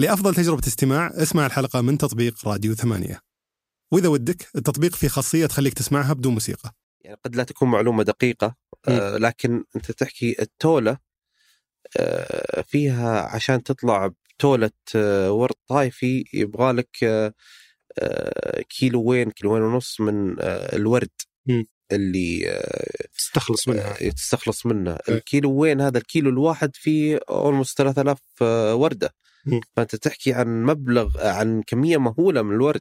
لأفضل تجربة استماع اسمع الحلقة من تطبيق راديو ثمانية وإذا ودك التطبيق فيه خاصية تخليك تسمعها بدون موسيقى يعني قد لا تكون معلومة دقيقة آه لكن أنت تحكي التولة آه فيها عشان تطلع بتولة آه ورد طايفي يبغى لك آه آه كيلوين كيلوين ونص من آه الورد مم. اللي آه تستخلص منها تستخلص منه إيه. الكيلو وين هذا الكيلو الواحد فيه اولموست 3000 آه، وردة. فأنت تحكي عن مبلغ عن كمية مهولة من الورد.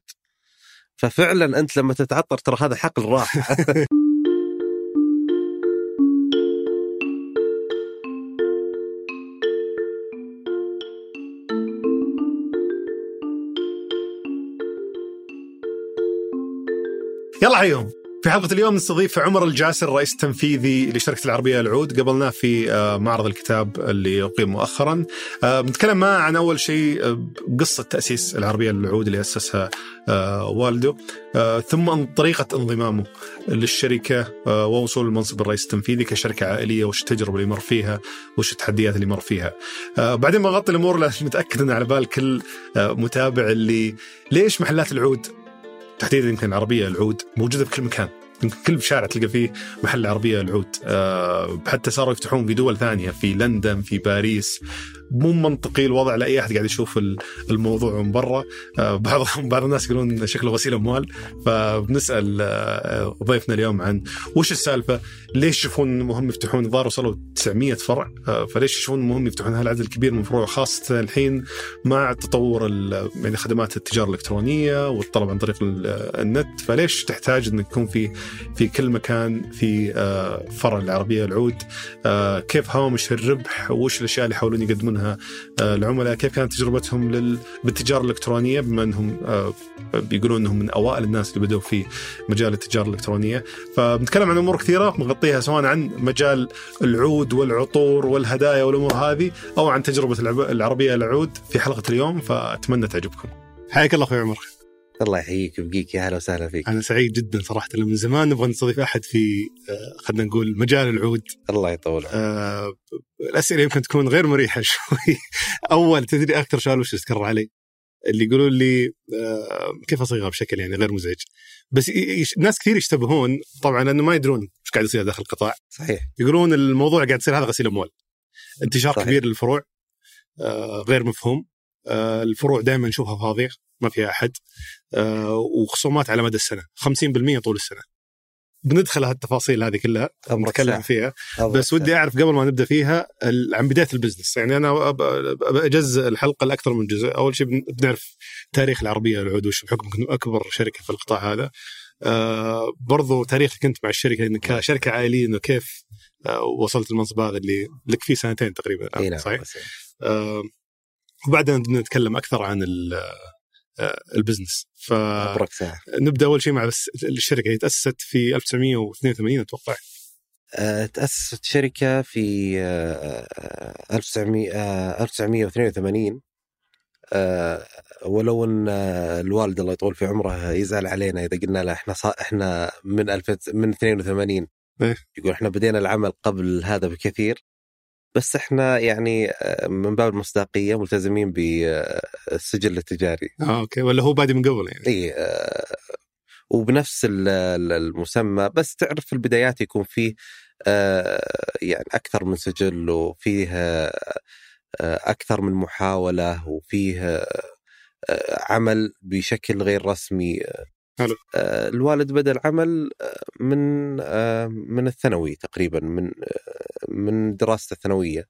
ففعلا أنت لما تتعطر ترى هذا حقل راح. يلا حيهم في حلقة اليوم نستضيف عمر الجاسر رئيس التنفيذي لشركة العربية العود. قبلناه في آه، معرض الكتاب اللي أقيم مؤخرا. آه، بنتكلم معه عن أول شيء آه، قصة تأسيس العربية العود اللي أسسها آه، والده. آه، ثم طريقة انضمامه للشركة آه، ووصول المنصب الرئيس التنفيذي كشركة عائلية وش التجربة اللي مر فيها وش التحديات اللي مر فيها. آه، بعدين بغطي الأمور متأكد أن على بال كل آه، متابع اللي ليش محلات العود تحديدا يمكن العربيه العود موجودة بكل مكان. يمكن كل شارع تلقى فيه محل عربية العود. أه حتى صاروا يفتحون في دول ثانية في لندن في باريس. مو منطقي الوضع لأي أحد قاعد يشوف ال- الموضوع من برا. أه بعض بعض الناس يقولون شكله غسيل اموال فبنسأل أه ضيفنا اليوم عن وش السالفة؟ ليش يشوفون مهم يفتحون؟ الظاهر وصلوا 900 فرع. أه فليش يشوفون مهم يفتحون هالعدد الكبير من الفروع خاصة الحين مع تطور يعني خدمات التجارة الإلكترونية والطلب عن طريق ال- النت. فليش تحتاج إنك يكون في في كل مكان في آه، فرع العربية العود؟ آه، كيف هوامش الربح؟ وش الأشياء اللي يحاولون يقدمونها؟ آه، العملاء كيف كانت تجربتهم لل- بالتجارة الإلكترونية بما أنهم آه، بيقولون أنهم من أوائل الناس اللي بدأوا في مجال التجارة الإلكترونية فبنتكلم عن أمور كثيرة بنغطيها سواء عن مجال العود والعطور والهدايا والأمور هذه أو عن تجربة العربية العود في حلقة اليوم فأتمنى تعجبكم. حياك الله أخوي عمر. الله يحييك ويبقيك يا أهلا وسهلا فيك أنا سعيد جدا صراحة من زمان نبغى نستضيف أحد في آه، خلينا نقول مجال العود الله يطول عمرك. آه، الأسئلة يمكن تكون غير مريحة شوي. أول تدري أكثر سؤال وش تكرر علي؟ اللي يقولون لي آه، كيف أصيغها بشكل يعني غير مزعج. بس ناس كثير يشتبهون طبعا لأنه ما يدرون إيش قاعد يصير داخل القطاع. صحيح. يقولون الموضوع قاعد يصير هذا غسيل أموال. انتشار صحيح. كبير للفروع آه، غير مفهوم. آه، الفروع دائما نشوفها فاضية ما فيها أحد. وخصومات على مدى السنة 50% طول السنة. بندخل هالتفاصيل هذه كلها نتكلم. فيها بس ودي. أعرف قبل ما نبدأ فيها عن بداية البزنس يعني أنا أجزء الحلقة لأكثر من جزء أول شيء بن- بنعرف تاريخ العربية العود وش بحكم أكبر شركة في القطاع هذا آه برضو تاريخك أنت مع الشركة انك كشركة عائلية إنه كيف آه وصلت المنصب هذا اللي لك فيه سنتين تقريبا نعم صحيح؟ آه وبعدين بدنا نتكلم أكثر عن ال- ال business. فنبدا أول شيء مع بس الشركة هي تأسست في 1982 أتوقع. آه، تأسست شركة في آه، 1900 آه، 1982 آه، ولو أن آه، الوالد الله يطول في عمره يزعل علينا إذا قلنا له إحنا. إحنا من 1000 من 82 إيه. يقول إحنا بدينا العمل قبل هذا بكثير. بس إحنا يعني آه، من باب المصداقية ملتزمين بالسجل التجاري. آه okay. ولا هو بادي من قبل يعني؟ إي آه، وبنفس ال- ال- المسمى. بس تعرف في البدايات يكون فيه آه، يعني أكثر من سجل وفيه أكثر من محاولة وفيه عمل بشكل غير رسمي. حلو. الوالد بدأ العمل من من الثانوي تقريبا من من دراسته الثانوية.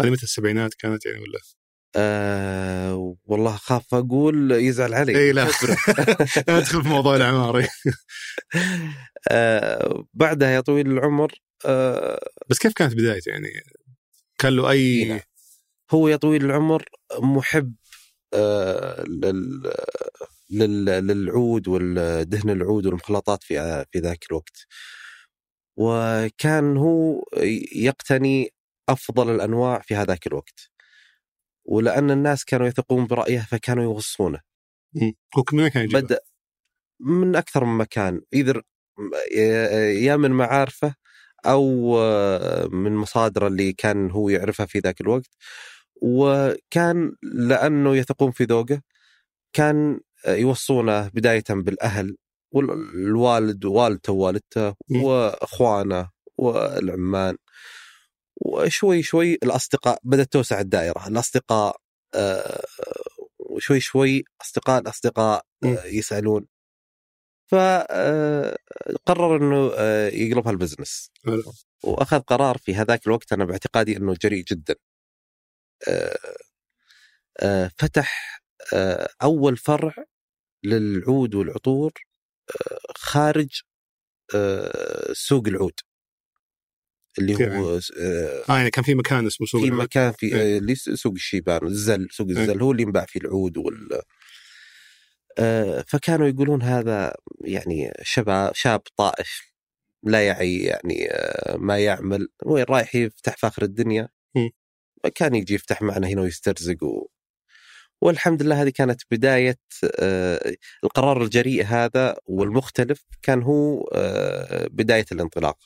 هذه متى؟ السبعينات كانت يعني ولا؟ أه والله خاف أقول يزعل علي. اي لا. لا ندخل في موضوع الأعمار آه بعدها يا طويل العمر آه بس كيف كانت بدايته يعني؟ كان له أي نعم. هو يا طويل العمر محب آه لل لل- للعود والدهن العود والمخلطات في في ذاك الوقت. وكان هو يقتني أفضل الأنواع في هذاك الوقت. ولأن الناس كانوا يثقون برأيه فكانوا يوصونه. مم. هو من وين كان؟ بدأ من أكثر من مكان. إذا يا من معارفه أو من مصادر اللي كان هو يعرفها في ذاك الوقت. وكان لأنه يثقون في ذوقه كان يوصونه بداية بالأهل. والوالد ووالدته ووالدته مم. وأخوانه والعمان وشوي شوي الأصدقاء بدأت توسع الدائرة الأصدقاء آه، وشوي شوي أصدقاء الاصدقاء مم. آه، يسألون فقرر إنه آه، يقلبها البزنس. وأخذ قرار في هذاك الوقت أنا باعتقادي إنه جريء جدا آه، آه، فتح آه، أول فرع للعود والعطور آه، خارج آه، سوق العود اللي هو آه، آه يعني كان في مكان اسمه سوق في العود. مكان في إيه. آه، اللي س- سوق الشيبان الزل سوق الزل هو اللي ينباع فيه العود وال آه، فكانوا يقولون هذا يعني شباب شاب طائش لا يعي يعني آه، ما يعمل وين رايح يفتح في اخر الدنيا مم. كان يجي يفتح معنا هنا ويسترزق و... والحمد لله هذه كانت بداية آه، القرار الجريء هذا والمختلف كان هو آه، بداية الانطلاق.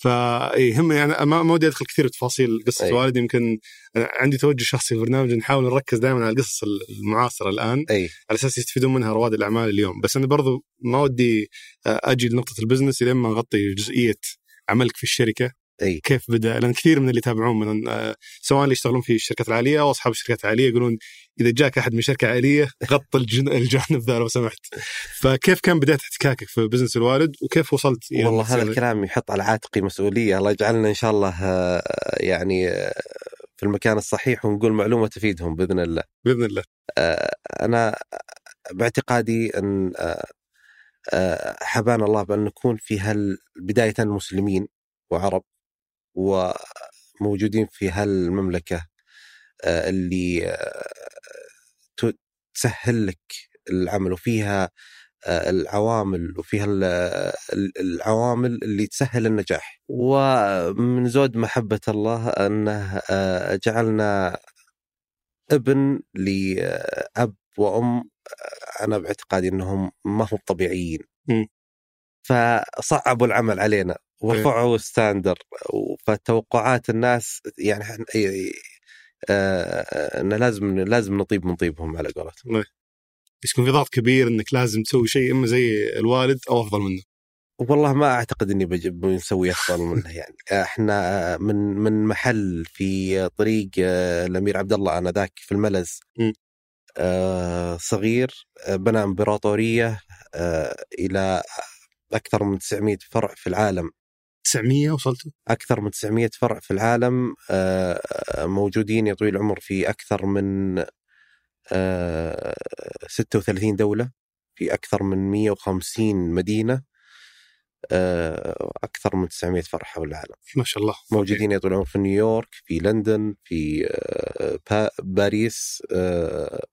فيهمني أنا ما ما ودي أدخل كثير بتفاصيل قصة أي. والدي يمكن أنا عندي توجه شخصي في البرنامج نحاول نركز دائما على القصص المعاصرة الآن إي. على أساس يستفيدون منها رواد الأعمال اليوم. بس أنا برضو ما ودي آه، أجي لنقطة ال business لين ما نغطي جزئية عملك في الشركة. إي. كيف بدأ؟ لأن كثير من اللي يتابعون من آه، سواء اللي يشتغلون في الشركات العالية أو أصحاب الشركات العالية يقولون إذا جاك أحد من شركة عالية الجن- الجانب ذا لو سمحت. فكيف كان بداية احتكاكك في بزنس الوالد؟ وكيف وصلت إلى والله هذا الكلام يحط على عاتقي مسؤولية. الله يجعلنا إن شاء الله آه، يعني آه، في المكان الصحيح ونقول معلومة تفيدهم بإذن الله. بإذن الله. أنا باعتقادي آه، حبانا الله بأن نكون في هال بداية مسلمين وعرب. وموجودين في هالمملكة آه، اللي آه، تسهل لك العمل وفيها آه، العوامل وفيها ال- ال- العوامل اللي تسهل النجاح ومن زود محبة الله أنه جعلنا ابن لأب وأم أنا باعتقادي أنهم ما هم طبيعيين. فصعبوا العمل علينا ورفعوا ستاندر فتوقعات الناس يعني إحنا- آه، أن لازم لازم نطيب من طيبهم على قولتهم. بس يكون في ضغط كبير إنك لازم تسوي شيء إما زي الوالد أو أفضل منه. والله ما أعتقد إني بجيب نسوي أفضل منه يعني. إحنا من من محل في طريق آه، الأمير عبد الله آنذاك في الملز. آه، صغير بنى إمبراطورية إلى أكثر من 900 فرع في العالم. 900 وصلتوا أكثر من 900 فرع في العالم آه، موجودين يا طويل العمر في أكثر من آه، 36 دولة في أكثر من 150 مدينة آه، أكثر من 900 فرع حول العالم. ما شاء الله. موجودين يا طويل العمر في نيويورك في لندن في آه، با- باريس آه،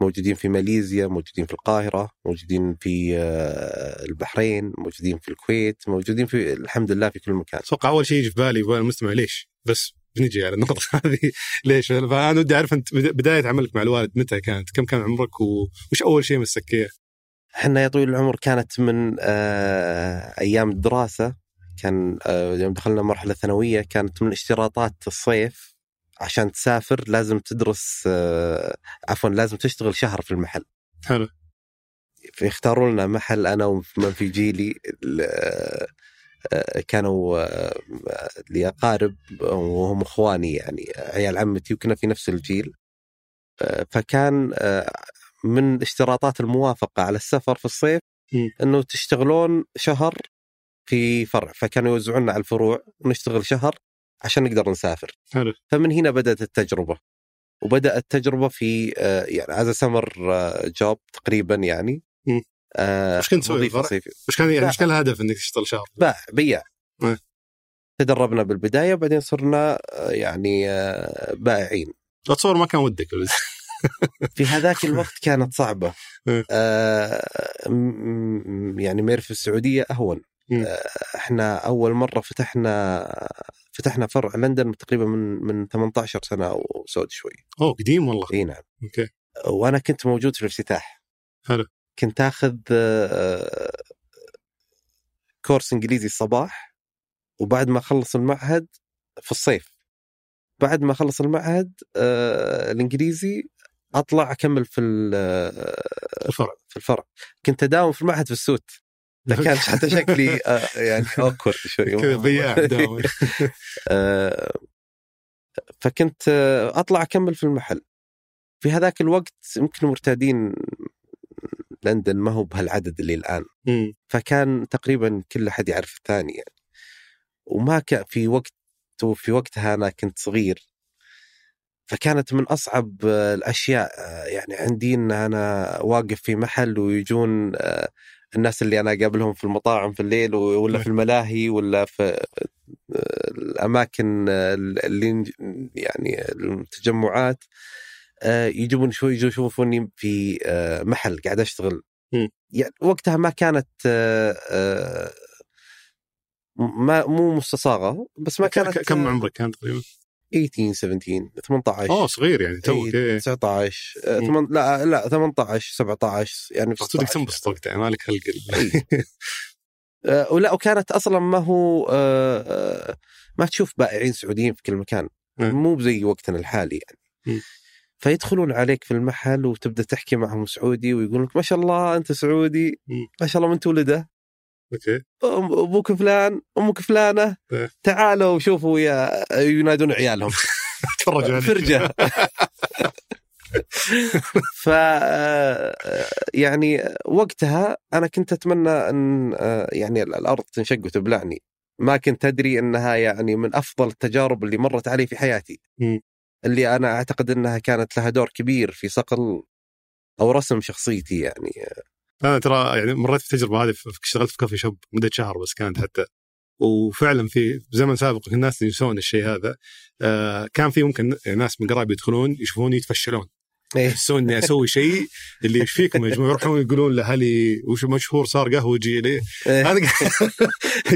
موجودين في ماليزيا موجودين في القاهرة موجودين في آه، البحرين موجودين في الكويت موجودين في الحمد لله في كل مكان أتوقع أول شيء يجي في بالي يبغى المستمع ليش بس بنجي على النقطة هذه ليش؟ فأنا ودي أعرف أنت بدا- بداية عملك مع الوالد متى كانت؟ كم كان عمرك وش أول شيء مسك إياه؟ إحنا يا طويل العمر كانت من آه، أيام الدراسة كان آه، يوم دخلنا مرحلة ثانوية كانت من اشتراطات الصيف عشان تسافر لازم تدرس آه، عفوا لازم تشتغل شهر في المحل. حلو. فيختاروا لنا محل أنا ومن في جيلي آه، كانوا آه، لي أقارب وهم إخواني يعني عيال عمتي وكنا في نفس الجيل. فكان من اشتراطات الموافقة على السفر في الصيف. إنه تشتغلون شهر في فرع فكانوا يوزعونا على الفروع ونشتغل شهر عشان نقدر نسافر حلو فمن هنا بدأت التجربة وبدات التجربة في آه، يعني از سمر جوب تقريبا يعني م. آه، وش كنت تسوي. وش كان يعني. وش كان الهدف إنك تشتغل شهر؟ باع بياع إيه. تدربنا بالبداية وبعدين صرنا آه، يعني آه، بائعين أتصور ما كان ودك في هذاك الوقت كانت صعبة إيه. آه، يعني مير في السعودية أهون إحنا أول مرة فتحنا فتحنا فرع لندن تقريبا من من 18 سنة أو سود شوي. أوه قديم والله. إي نعم. Okay. وأنا كنت موجود في الافتتاح. حلو. كنت آخذ آه، course إنجليزي الصباح وبعد ما أخلص المعهد في الصيف. بعد ما أخلص المعهد آه الإنجليزي أطلع أكمل في ال- آه، الفرع. في الفرع. كنت أداوم في المعهد في ال suit. فكان حتى شكلي آه يعني awkward شوي. كذا بياع. آه، فكنت آه، أطلع أكمل في المحل. في هذاك الوقت يمكن مرتادين لندن ما هو بهالعدد اللي الآن. فكان تقريبا كل أحد يعرف الثاني يعني. وما كان في وقت وفي وقتها أنا كنت صغير. فكانت من أصعب الأشياء يعني عندي إن أنا واقف في محل ويجون الناس اللي أنا أقابلهم في المطاعم في الليل ولا في الملاهي ولا في الأماكن اللي يعني التجمعات آه، يجيبون شوي يشوفوني في آه، محل قاعد أشتغل. يعني وقتها ما كانت آه، ما مو مستصاغة بس ما كانت كم عمرك كان تقريبا؟ 18 17 18 اوه صغير يعني توك إيه، إيه. 19 آه، مم. ثمان- لا لا 18 17 يعني في صدق 16. تنبسط وقتها مالك خلق آه، ولا وكانت أصلا ما هو آه، آه، ما تشوف بائعين سعوديين في كل مكان مم. مو بزي وقتنا الحالي يعني مم. فيدخلون عليك في المحل وتبدأ تحكي معهم سعودي ويقول لك ما شاء الله أنت سعودي. ما شاء الله من تولده أوكي. أبوك فلان أمك فلانة. إيه. تعالوا شوفوا يا ينادون عيالهم. تفرج عليك. فرجة. ف يعني وقتها أنا كنت أتمنى أن آه، يعني الأرض تنشق وتبلعني. ما كنت أدري أنها يعني من أفضل التجارب اللي مرت علي في حياتي. اللي أنا أعتقد أنها كانت لها دور كبير في صقل أو رسم شخصيتي يعني. أنا ترى يعني مريت في التجربه هذه اشتغلت في كافي شوب مدة شهر بس كانت حتى وفعلا في زمن سابق الناس ينسون الشيء هذا آه كان في ممكن ناس من قرايبي يدخلون يشوفوني يتفشلون إيه. يحسون إني أسوي شيء اللي إيش فيكم يا جماعة يروحون يقولون لأهلي وش مشهور صار قهوجي ليه؟ إيه. أنا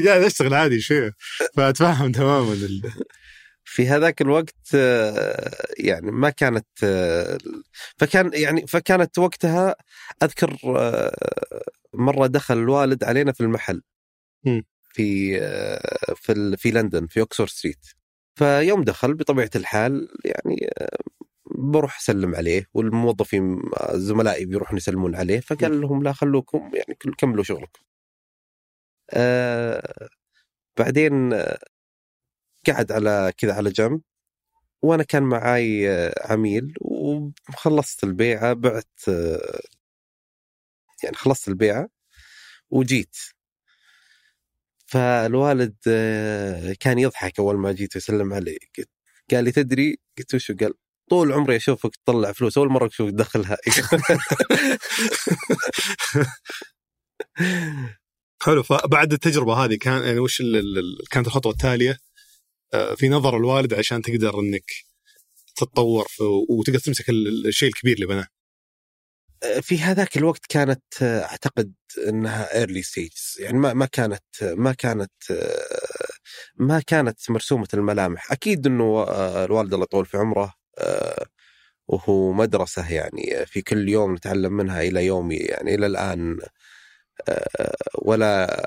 قاعد- أشتغل عادي شيء فأتفهم تماما في هذاك الوقت آه، يعني ما كانت آه، فكان يعني فكانت وقتها أذكر آه، مرة دخل الوالد علينا في المحل. في في في لندن في أوكسفورد ستريت فيوم دخل بطبيعة الحال يعني بروح أسلم عليه والموظفين زملائي بيروحون يسلمون عليه فقال لهم لا خلوكم يعني كملوا شغلكم. آه بعدين قعد على كذا على جنب وأنا كان معاي آه، عميل وخلصت البيعة بعت آه، يعني خلصت البيعة وجيت. فالوالد آه، كان يضحك أول ما جيت ويسلم علي قال لي تدري؟ قلت وشو قال طول عمري أشوفك تطلع فلوس أول مرة أشوفك تدخلها. حلو. فبعد التجربة هذه كان يعني وش كانت الخطوة التالية؟ في نظر الوالد عشان تقدر إنك تتطور وتقدر تمسك ال- الشيء الكبير اللي بناه. في هذاك الوقت كانت آه، أعتقد إنها early stages يعني ما ما كانت ما كانت آه، ما كانت مرسومة الملامح. أكيد إنه آه، الوالد الله يطول في عمره آه، وهو مدرسة يعني في كل يوم نتعلم منها إلى يومنا. يعني إلى الآن آه، ولا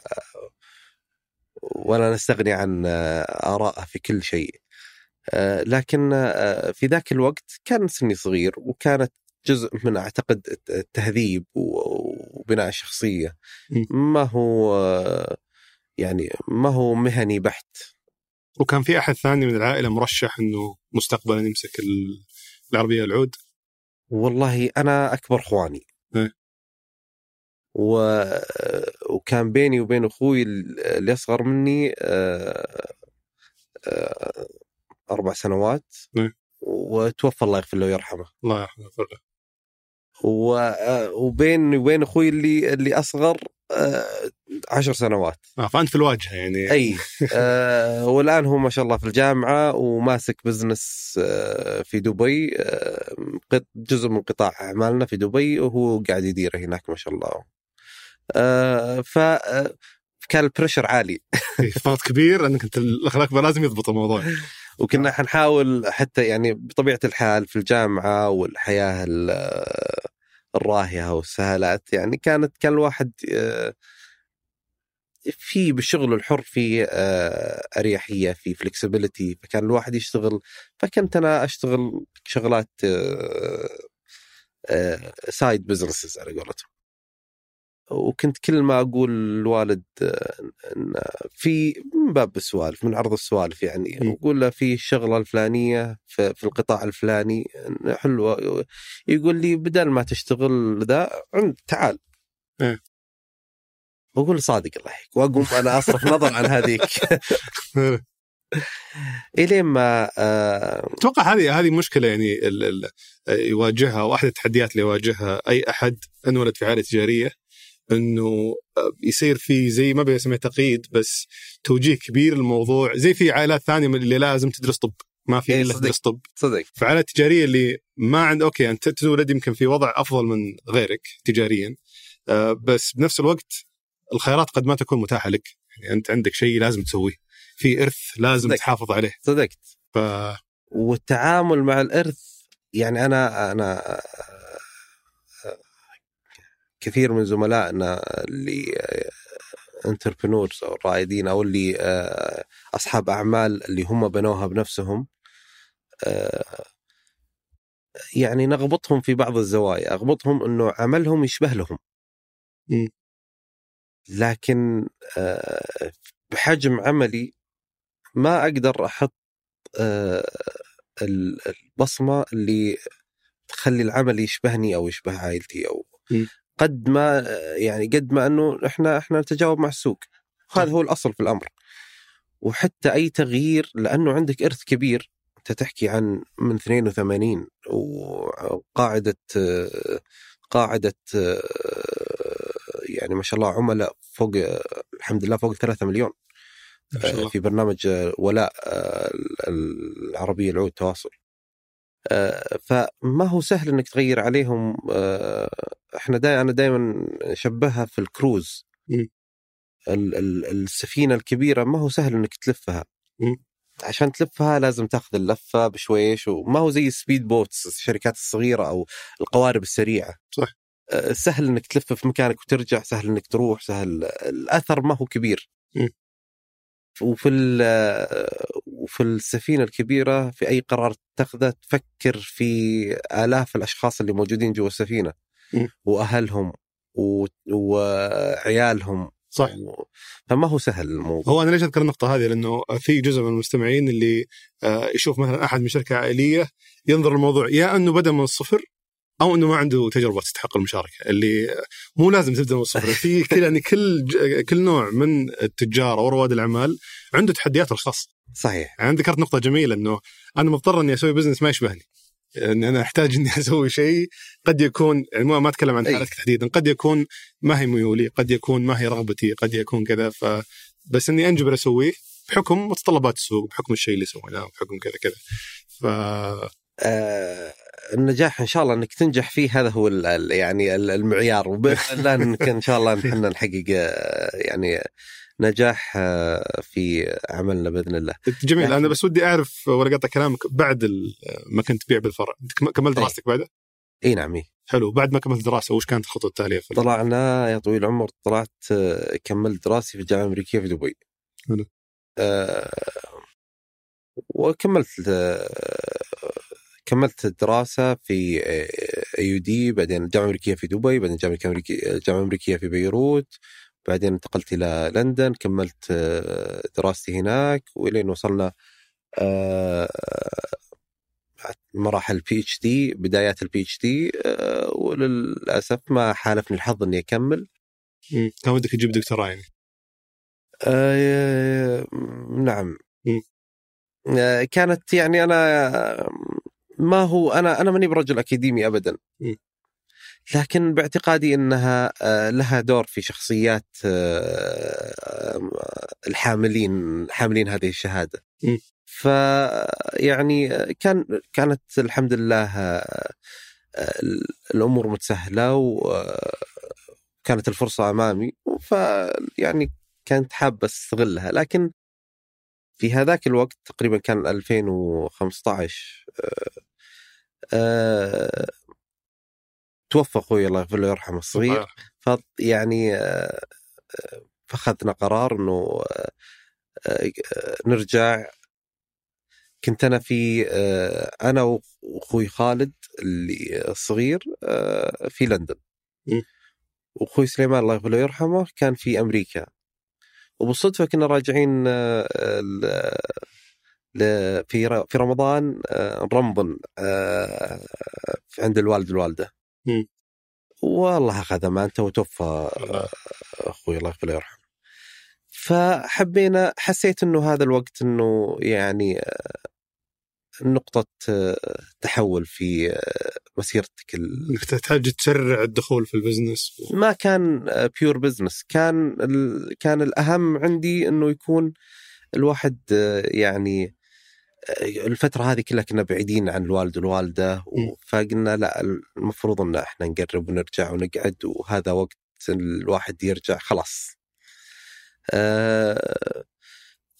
ولا نستغني عن آه، آرائه في كل شيء. آه، لكن آه، في ذاك الوقت كان سني صغير وكانت جزء من أعتقد التهذيب وبناء الشخصيه. ما هو يعني ما هو مهني بحت. وكان في أحد ثاني من العائلة مرشح إنه مستقبلا يمسك ال- العربية العود؟ والله أنا أكبر إخواني. إيه. و... وكان بيني وبين أخوي اللي أصغر مني آه، آه، أربع سنوات. إيه. وتوفى الله يغفر له ويرحمه. الله يرحمه ويغفر له. و... آه، وبيني وبين أخوي اللي اللي أصغر عشر سنوات. آه فأنت في الواجهة يعني. إي آه والآن هو ما شاء الله في الجامعة وماسك بزنس آه في دبي آه جزء من قطاع أعمالنا في دبي وهو قاعد يديره هناك ما شاء الله. ف آه، كان ال pressure عالي. ضغط كبير انك أنت الأخ لازم لازم يضبط الموضوع. وكنا حنحاول حتى يعني بطبيعة الحال في الجامعة والحياة ال- الراهية والسهالات يعني كانت كان الواحد آه، في بالشغل الحر في آه، أريحية في flexibility فكان الواحد يشتغل. فكنت أنا أشتغل شغلات side businesses على قولتهم. وكنت كل ما أقول للوالد إن في من باب السوالف من عرض السوالف يعني أقول له في الشغلة الفلانية في, في القطاع الفلاني حلوة يقول لي بدل ما تشتغل ذا عند تعال. إيه. واقول صادق الله يحييك وأقوم أنا أصرف نظر عن هذيك. إلين ما آه أتوقع هذه هذه مشكلة يعني ال ال يواجهها واحدة التحديات اللي يواجهها أي أحد انولد في عائلة تجارية إنه يصير في زي ما بسميه تقييد بس توجيه كبير للموضوع زي في عائلات ثانية من اللي لازم تدرس طب ما في إيه، إلا. تدرس طب. صدق. فعائلات التجارية اللي ما عند أوكي أنت تولد يمكن في وضع أفضل من غيرك تجاريا آه، بس بنفس الوقت الخيارات قد ما تكون متاحة لك. يعني أنت عندك شيء لازم تسويه. في إرث لازم صدق. تحافظ عليه. صدقت. ف والتعامل مع الإرث يعني أنا أنا كثير من زملائنا اللي انتربرنورز أو الرائدين أو اللي آه، أصحاب أعمال اللي هم بنوها بنفسهم آه، يعني نغبطهم في بعض الزوايا أغبطهم إنه عملهم يشبه لهم م. لكن آه، بحجم عملي ما أقدر أحط آه، ال- البصمة اللي تخلي العمل يشبهني أو يشبه عائلتي أو م. قد ما يعني قد ما أنه إحنا إحنا نتجاوب مع السوق. هذا هو الأصل في الأمر. وحتى أي تغيير لأنه عندك إرث كبير. أنت تحكي عن من 82 وقاعدة قاعدة يعني ما شاء الله عملاء فوق الحمد لله فوق 3 مليون. ما شاء الله. في برنامج ولاء العربية العود تواصل. فما هو سهل إنك تغير عليهم آه، إحنا دائما أنا دائما أشبهها في الكروز ال- السفينة الكبيرة ما هو سهل إنك تلفها مم. عشان تلفها لازم تاخذ اللفة بشويش وما هو زي ال speed boats الشركات الصغيرة أو القوارب السريعة صح. آه، سهل إنك تلف في مكانك وترجع سهل إنك تروح سهل الأثر ما هو كبير مم. وفي وفي السفينة الكبيرة في أي قرار تاخذه تفكر في آلاف الأشخاص اللي موجودين جوا السفينة. وأهلهم و- وعيالهم. صح. و- فما هو سهل الموضوع. هو أنا ليش أذكر النقطة هذه؟ لأنه في جزء من المستمعين اللي آه، يشوف مثلا أحد من شركة عائلية ينظر الموضوع يا أنه بدأ من الصفر أو إنه ما عنده تجربة تستحق المشاركة اللي مو لازم تبدأ من الصفر. في كثير يعني كل كل نوع من التجار أو رواد الأعمال عنده تحدياته الخاصه صحيح. يعني ذكرت نقطة جميلة إنه أنا مضطر إني أسوي بزنس ما يشبهني. اني أنا أحتاج إني أسوي شيء قد يكون يعني ما أتكلم عن. حالتك تحديدا قد يكون ما هي ميولي قد يكون ما هي رغبتي قد يكون كذا ف بس إني أنجبر أسويه بحكم متطلبات السوق بحكم الشيء اللي سويناه بحكم كذا كذا. ف آه النجاح إن شاء الله إنك تنجح فيه هذا هو ال- يعني ال- المعيار وباذن الله انك إن شاء الله إحنا نحقق آه، يعني نجاح آه، في عملنا بإذن الله. جميل أنا لكن- بس ودي أعرف ولا اقطع كلامك بعد ال- ما كنت تبيع بالفرع كملت أي. دراستك بعده؟ إي نعم إيه. حلو بعد ما كملت دراسة وش كانت الخطوه التاليه؟ في طلعنا يا طويل العمر طلعت آه، كملت دراستي في الجامعة الأمريكية في دبي. حلو. آه، وكملت آه، كملت الدراسة في AD بعدين الجامعة الامريكيه في دبي بعدين الجامعة الامريكيه الجامعة الامريكيه في بيروت بعدين انتقلت إلى لندن كملت آه، دراستي هناك وإلين وصلنا آه، مراحل ال PhD بدايات ال PhD وللأسف ما حالفني الحظ إني أكمل. كان ودك تجيب دكتوراه يعني آه، نعم. آه، كانت يعني أنا ما هو أنا أنا ماني برجل أكاديمي ابدا مم. لكن باعتقادي إنها آه، لها دور في شخصيات آه، الحاملين حاملين هذه الشهادة مم. ف يعني كان كانت الحمد لله آه، الأمور متسهلة وكانت الفرصة أمامي ف يعني كنت حاب أستغلها لكن في هذاك الوقت تقريبا كان 2015 آه، آه، توفى أخوي الله يغفر له ويرحمه الصغير. يعني آه، فأخذنا قرار إنه آه، نرجع. كنت أنا في أنا وأخوي خالد اللي الصغير في لندن. وأخوي سليمان الله يغفر يرحمه كان في أمريكا. وبالصدفة كنا راجعين في في رمضان نرمضن عند الوالد والوالده والله اخذ امانته وتوفى أخوي الله يغفر يرحمه فحبينا حسيت إنه هذا الوقت إنه يعني نقطة تحول في مسيرتك إنك تحتاج تسرع الدخول في ال business. ما كان pure business كان كان الأهم عندي إنه يكون الواحد يعني الفترة هذه كلها كنا بعيدين عن الوالد والوالدة فقلنا لا المفروض إن إحنا نقرب ونرجع ونقعد وهذا وقت الواحد يرجع خلاص. أه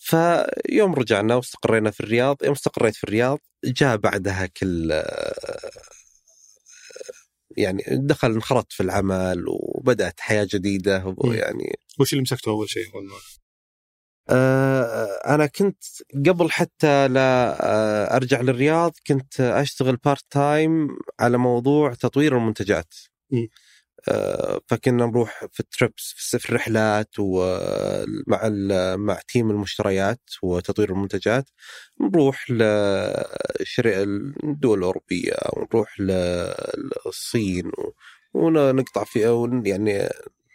فيوم رجعنا واستقرينا في الرياض يوم استقريت في الرياض جاء بعدها كل يعني دخل انخرطت في العمل وبدأت حياة جديدة ويعني وش اللي مسكته أول شيء؟ آه أنا كنت قبل حتى لا آه أرجع للرياض كنت أشتغل part time على موضوع تطوير المنتجات. م. آه، فكنا نروح في ال trips في الرحلات ومع مع team المشتريات وتطوير المنتجات نروح للدول الأوروبية ونروح للصين ونقطع فيها يعني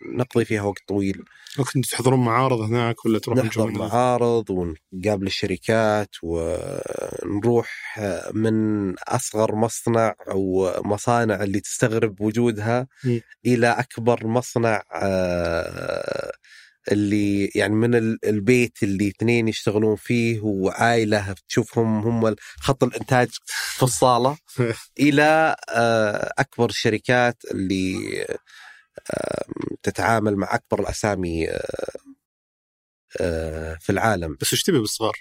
نقضي فيها وقت طويل وكنت تحضرون معارض هناك ولا تروح نحضر معارض ونقابل الشركات ونروح من أصغر مصنع أو مصانع اللي تستغرب وجودها م. إلى أكبر مصنع آه، اللي يعني من البيت اللي اثنين يشتغلون فيه وعائلة تشوفهم هم خط الإنتاج في الصاله إلى آه، أكبر الشركات اللي تتعامل مع أكبر الأسامي آه، آه، في العالم بس إيش تبي بالصغار؟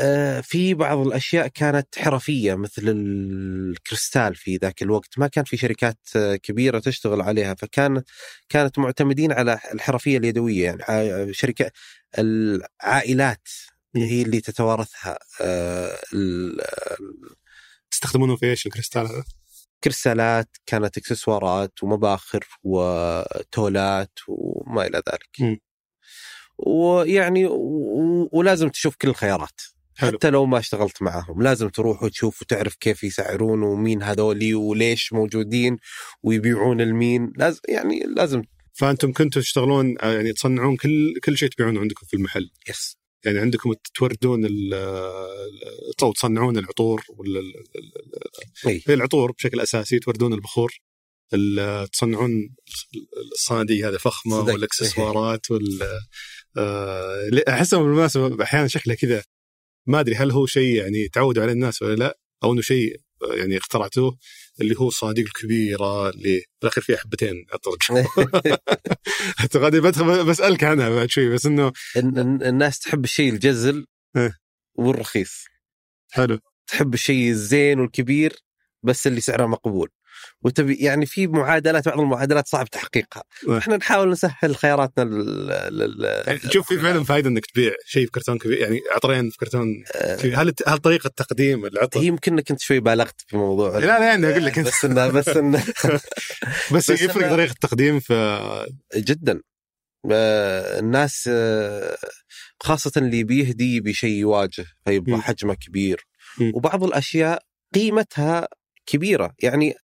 آه، في بعض الأشياء كانت حرفية مثل الكريستال في ذاك الوقت ما كان في شركات كبيرة تشتغل عليها فكان كانت معتمدين على الحرفية اليدوية يعني شركة العائلات هي اللي تتوارثها تستخدمونه في إيش الكريستال هذا؟ كرسالات كانت إكسسوارات ومباخر وتولات وما إلى ذلك. م. ويعني و... ولازم تشوف كل الخيارات. حلو. حتى لو ما اشتغلت معهم لازم تروح وتشوف وتعرف كيف يسعرون ومين هذولي وليش موجودين ويبيعون المين. لازم يعني لازم فأنتم كنتوا تشتغلون يعني تصنعون كل كل شيء تبيعونه عندكم في المحل. يس يعني عندكم توردون أو تصنعون العطور ولا هي العطور بشكل أساسي توردون البخور تصنعون الصناديق هذه فخمة والإكسسوارات وال آه، احسها بالمناسبه أحيانا شكلها كذا. ما أدري هل هو شيء يعني تعودوا عليه الناس ولا لا أو إنه شيء يعني اخترعتوه. اللي هو الصناديق الكبيرة اللي بالاخير فيها حبتين اطلق اعتقد بدخل بسألك عنها بعد شوي بس إنه الناس تحب الشيء الجزل إيه. والرخيص. حلو. تحب الشيء الزين والكبير بس اللي سعره مقبول. وتبي يعني في معادلات بعض المعادلات صعب تحقيقها. أه. إحنا نحاول نسهل خياراتنا لل يعني تشوف في فعلا فائده إنك تبيع شيء في كرتون كبير يعني عطرين في كرتون. أه. هل هل طريقة تقديم العطر؟ هي يمكن إنك أنت شوي بالغت في موضوع لا لا يعني أقول لك بس انه بس انه بس, بس يفرق طريقة التقديم في جدا. آه، الناس آه، خاصة اللي بيهدي بشيء يواجه فيبغى حجمه كبير. وبعض الأشياء قيمتها كبيرة. يعني آه، آه،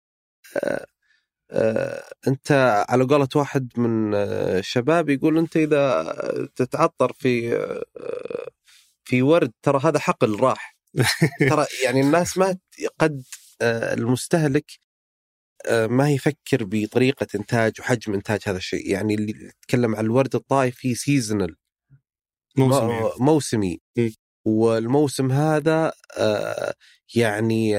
انت على قولة واحد من الشباب يقول انت اذا تتعطر في في ورد ترى هذا حقل راح ترى يعني الناس ما قد المستهلك ما يفكر بطريقة إنتاج وحجم إنتاج هذا الشيء. يعني اللي يتكلم عن الورد الطايف في سيزونال موسمي. موسمي والموسم هذا يعني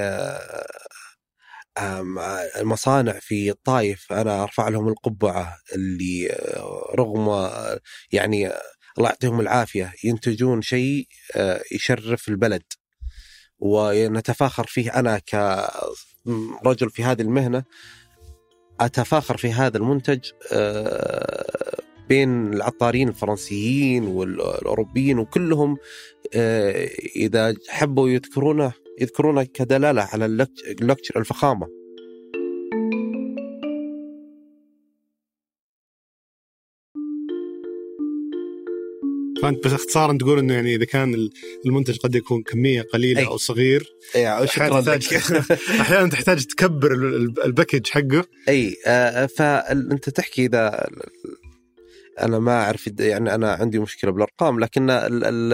المصانع في الطايف أنا أرفع لهم القبعة اللي آه، رغم آه، يعني الله يعطيهم العافية ينتجون شيء آه، يشرف البلد. ونتفاخر فيه أنا كرجل في هذه المهنة أتفاخر في هذا المنتج بين العطارين الفرنسيين والأوروبيين وكلهم آه، إذا حبوا يذكرونه يذكرونه كدلالة على اللكتشر الفخامة. فأنت بس اختصارا تقول إنه يعني إذا كان المنتج قد يكون كمية قليلة أي. أو صغير أي شكرا أحيانا تحتاج تكبر ال package حقه. أي آه فانت تحكي إذا أنا ما أعرف يعني أنا عندي مشكلة بالأرقام لكن ال ال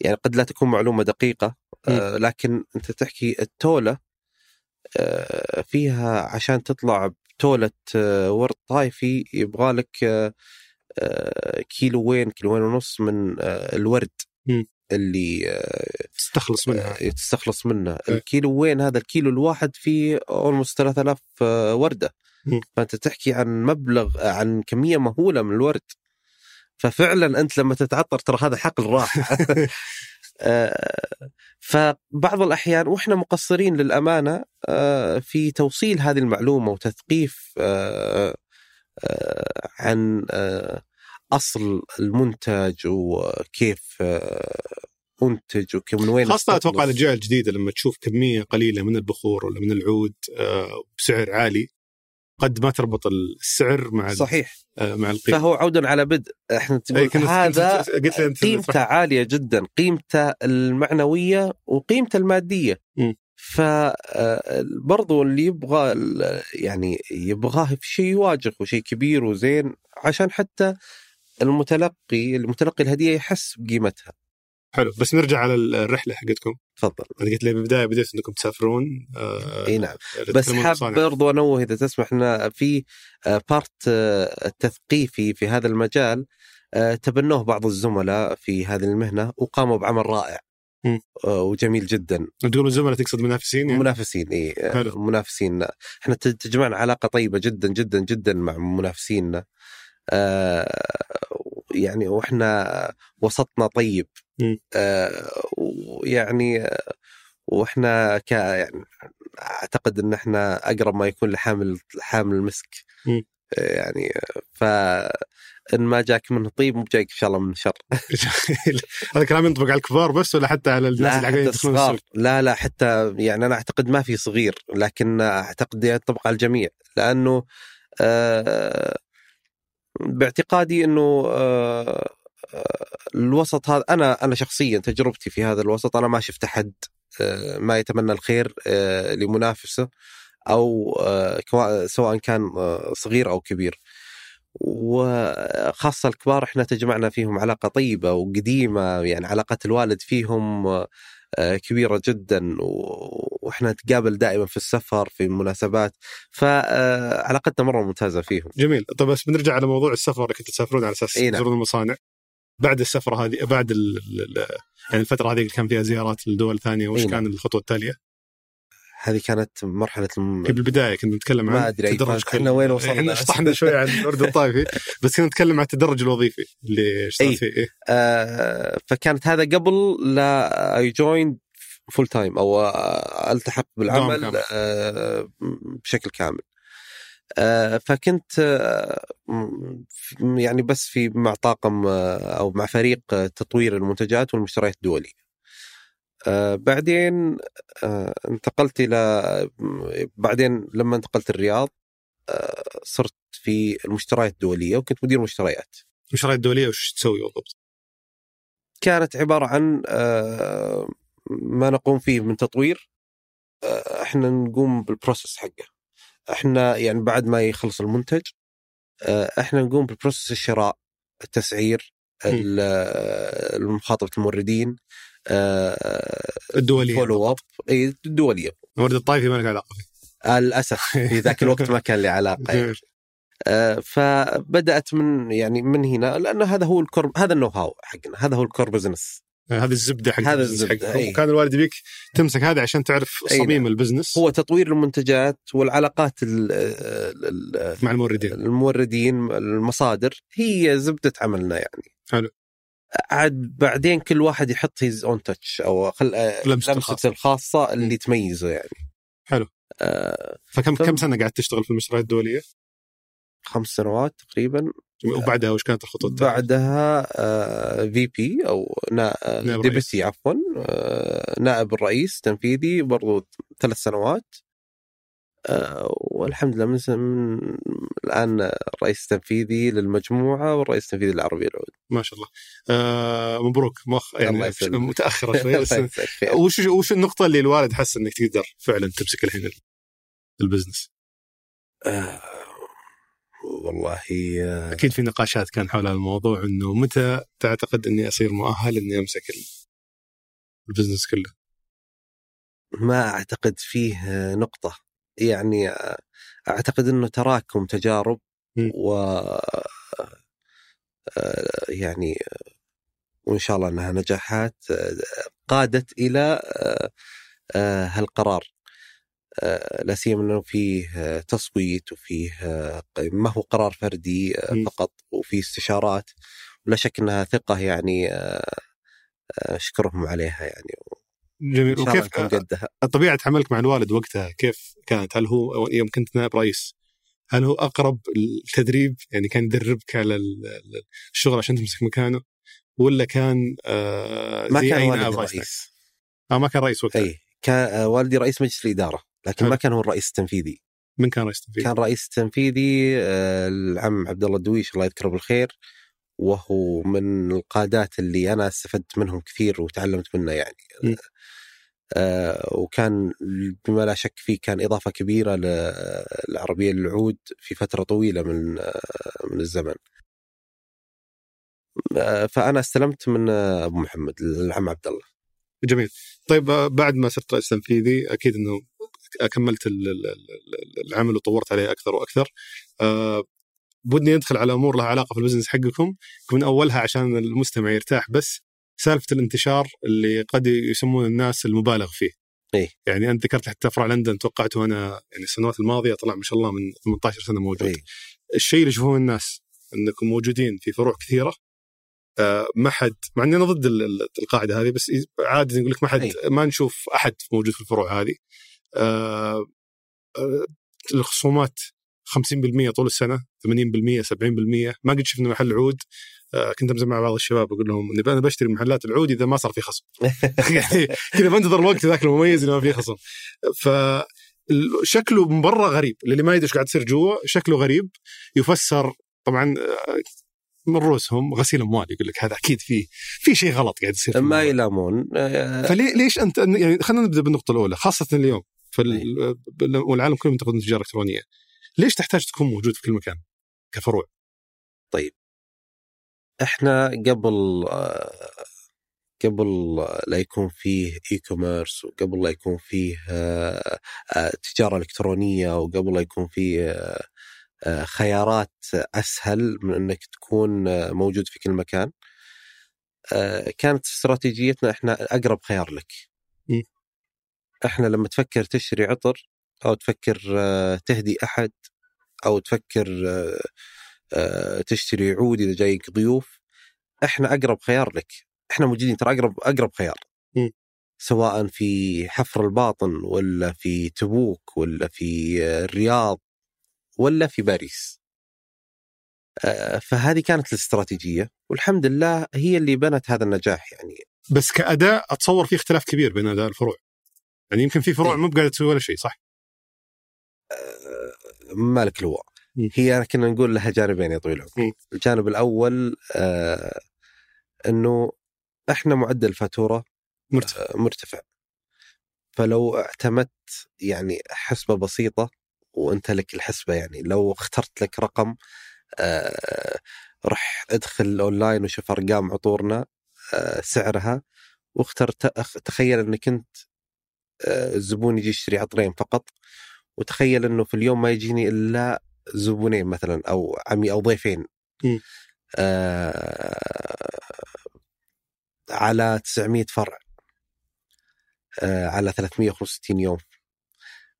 يعني قد لا تكون معلومة دقيقة آه لكن أنت تحكي التولة آه فيها عشان تطلع بتولة آه ورد طايفي يبغى لك آه كيلوين كيلوين ونص من آه، الورد م. اللي تستخلص منها. تستخلص منه الكيلو وين هذا الكيلو الواحد فيه اولموست 3000 وردة. م. فأنت تحكي عن مبلغ عن كمية مهولة من الورد. ففعلا أنت لما تتعطر ترى هذا حقل راح. فبعض الأحيان وإحنا مقصرين للأمانة في توصيل هذه المعلومة وتثقيف آه، عن آه، أصل المنتج وكيف آه، انتج ومن وين خاصة أتوقع الأجيال الجديدة لما تشوف كمية قليلة من البخور ولا من العود بسعر عالي قد ما تربط السعر مع صحيح. مع القيمة. فهو عود على بدء إحنا تقول هذا قيمته عالية جدا قيمته المعنوية وقيمته المادية. م. فبرضو اللي يبغى يعني يبغاه في شيء يواجه وشيء كبير وزين عشان حتى المتلقي المتلقي الهدية يحس بقيمتها. حلو بس نرجع على الرحلة حقتكم. تفضل. انت قلت لي بالبداية بديت إنكم تسافرون آه إي نعم. بس حاب برضو انوه إذا تسمح لنا في بارت آه، التثقيفي في هذا المجال آه، تبنوه بعض الزملاء في هذه المهنة وقاموا بعمل رائع. آه، وجميل جدا. تقول الزملاء تقصد منافسين يعني؟ منافسين إي آه، منافسين. إحنا تجمعنا علاقة طيبة جدا جدا جدا مع منافسينا آه يعني وإحنا وسطنا طيب. آه ويعني وإحنا ك يعني أعتقد إن إحنا أقرب ما يكون لحامل حامل المسك. م. يعني ف إن ما جاك منه طيب مو جايك إن شاء الله من شر. هذا كلام ينطبق على الكبار بس ولا حتى على الناس اللي قاعدين الصغار. لا لا حتى يعني أنا أعتقد ما في صغير لكن أعتقد ينطبق على الجميع. لأنه آه باعتقادي إنه آه الوسط هذا أنا أنا شخصيا تجربتي في هذا الوسط أنا ما شفت أحد آه ما يتمنى الخير آه لمنافسة أو آه سواء كان آه صغير أو كبير. وخاصة الكبار إحنا تجمعنا فيهم علاقة طيبة وقديمة يعني علاقة الوالد فيهم آه، كبيرة جدا وإحنا نتقابل دائما في السفر في المناسبات فعلاقتنا مرة ممتازة فيهم. جميل، طيب بس بنرجع على موضوع السفر اللي كنتوا تسافرون على أساس نعم. تزورون المصانع. بعد السفرة هذه بعد ال يعني الفترة هذه اللي كان فيها زيارات لدول ثانية وش نعم. كان الخطوة التالية؟ هذه كانت مرحلة الم... في البدايه كنا نتكلم عن ما أدري إحنا وين وصلنا؟ إحنا شطحنا شوي عن الورد الطائفي بس كنا نتكلم عن التدرج الوظيفي اللي اشتغلت فيه. إيه؟ آه فكانت هذا قبل لا I join full time أو ألتحق بالعمل آه بشكل كامل. آه فكنت آه يعني بس في مع طاقم آه أو مع فريق تطوير المنتجات والمشتريات الدولية. آه بعدين آه انتقلت إلى بعدين لما انتقلت الرياض آه صرت في المشتريات الدولية وكنت مدير مشتريات. المشتريات الدولية وش تسوي بالضبط؟ كانت عبارة عن آه ما نقوم فيه من تطوير آه إحنا نقوم بال process حقه. إحنا يعني بعد ما يخلص المنتج آه إحنا نقوم بال process الشراء التسعير المخاطبه الموردين الدولية. follow up إي الدولية. ورد الطائفي ما له علاقة فيه. آه للأسف. في ذاك الوقت ما كان لي علاقة يعني. آه فبدأت من يعني من هنا لأنه هذا هو ال core هذا ال know how حقنا هذا هو ال core business هذه الزبدة حق هذا الزبدة أيه. وكان الوالد يبيك تمسك هذا عشان تعرف صميم أيه. ال business. هو تطوير المنتجات والعلاقات ال ال مع الموردين. الموردين المصادر هي زبدة عملنا يعني. حلو. عاد بعدين كل واحد يحط his own touch أو خل... آه، لمسته الخاصة اللي تميزه يعني. حلو. آه فكم ف... كم سنة قاعد تشتغل في المشروعات الدولية؟ خمس سنوات تقريبا. وبعدها وش كانت التالية؟ بعدها VP أو deputy CEO عفوا. نائب الرئيس التنفيذي برضو ثلاث سنوات. والحمد لله من, من الآن رئيس تنفيذي للمجموعة والرئيس التنفيذي للعربية العود. ما شاء الله. آه مبروك مخ يعني متأخرة شوي بس وش وش النقطة اللي الوالد حس إنك تقدر فعلا تمسك الحين ال business؟ آه والله آه أكيد في نقاشات كان حول الموضوع إنه متى تعتقد إني أصير مؤهل إني أمسك ال business كله؟ ما أعتقد فيه نقطة يعني آه، أعتقد إنه تراكم تجارب و آه، يعني وإن شاء الله إنها نجاحات آه، قادت إلى هالقرار. لا سيما إنه فيه تصويت وفيه ما هو قرار فردي فقط وفيه استشارات. ولا شك إنها ثقة يعني أشكرهم عليها يعني. جميل. وكيف طبيعة عملك مع الوالد وقتها كيف كانت؟ هل هو يوم كنت نائب رئيس هل هو أقرب التدريب يعني كان يدربك على الشغل عشان تمسك مكانه ولا كان آه ما كان والدي رئيس. آه ما كان رئيس وقتها. أي كان آه والدي رئيس مجلس الإدارة لكن ما كان هو الرئيس التنفيذي. من كان رئيس التنفيذي؟ كان رئيس التنفيذي آه العم عبد الله الدويش الله يذكره بالخير. وهو من القادات اللي أنا استفدت منهم كثير وتعلمت منه يعني م. آه، وكان بما لا شك فيه كان إضافة كبيرة للعربيه للعود في فترة طويلة من آه، من الزمن. آه، فأنا استلمت من أبو محمد العم عبد الله. جميل. طيب بعد ما صرت رئيس تنفيذي أكيد إنه كملت العمل وطورت عليه أكثر وأكثر. بدي ندخل على أمور لها علاقة في البزنس حقكم من أولها عشان المستمع يرتاح بس سالفة الانتشار اللي قد يسمون الناس المبالغ فيه. إيه؟ يعني أنت ذكرت حتى فرع لندن توقعت وأنا يعني السنوات الماضية طلع ما شاء الله من 18 سنة موجود. إيه؟ الشيء اللي يشوفونه الناس أنكم موجودين في فروع كثيرة آه ما حد مع إني أنا ضد القاعدة هذه بس عادة يقول لك ما حد إيه؟ ما نشوف أحد موجود في الفروع هذه. آه آه الخصومات 50% طول السنة 80% 70% ما قد شفنا محل عود. آه، كنت أمزح مع بعض الشباب أقول لهم إني أنا بشتري محلات العود إذا ما صار في خصم. يعني كذا بنتظر الوقت ذاك المميز اللي ما فيه خصم. ف شكله من برا غريب. اللي ما يدري إيش قاعد يصير جوا شكله غريب. يفسر طبعا آه، من رؤوسهم غسيل أموال. يقول لك هذا أكيد في في شيء غلط قاعد يصير ما يلامون. فليه ليش أنت يعني خلينا نبدأ بالنقطة الأولى خاصة اليوم. في والعالم كله منتقد التجاره الالكترونيه ليش تحتاج تكون موجود في كل مكان كفروع؟ طيب. إحنا قبل قبل لا يكون فيه اي كوميرس وقبل لا يكون فيه تجارة إلكترونية وقبل لا يكون فيه خيارات أسهل من إنك تكون موجود في كل مكان كانت استراتيجيتنا إحنا أقرب خيار لك. إحنا لما تفكر تشتري عطر أو تفكر تهدي أحد أو تفكر آه، تشتري عود إذا جايك ضيوف. إحنا أقرب خيار لك. إحنا موجودين ترى أقرب أقرب خيار. م. سواء في حفر الباطن ولا في تبوك ولا في الرياض ولا في باريس. آه، فهذه كانت الاستراتيجية. والحمد لله هي اللي بنت هذا النجاح يعني. بس كأداء أتصور في اختلاف كبير بين أداء الفروع. يعني يمكن في فروع إيه. مو بقاعدة تسوي ولا شيء صح؟ مالك لواء هي كنا نقول لها جانبين يا طويل العمر. الجانب الأول آه إنه إحنا معدل الفاتوره مرتفع. آه مرتفع. فلو اعتمدت يعني حسبة بسيطة وأنت لك الحسبة يعني لو اخترت لك رقم آه رح ادخل أونلاين وشوف أرقام عطورنا آه سعرها واختر تخيل إنك أنت الزبون يجي يشتري عطرين فقط وتخيل إنه في اليوم ما يجيني إلا زبونين مثلا أو عمي أو ضيفين. آه على 900 فرع. آه على 365 يوم.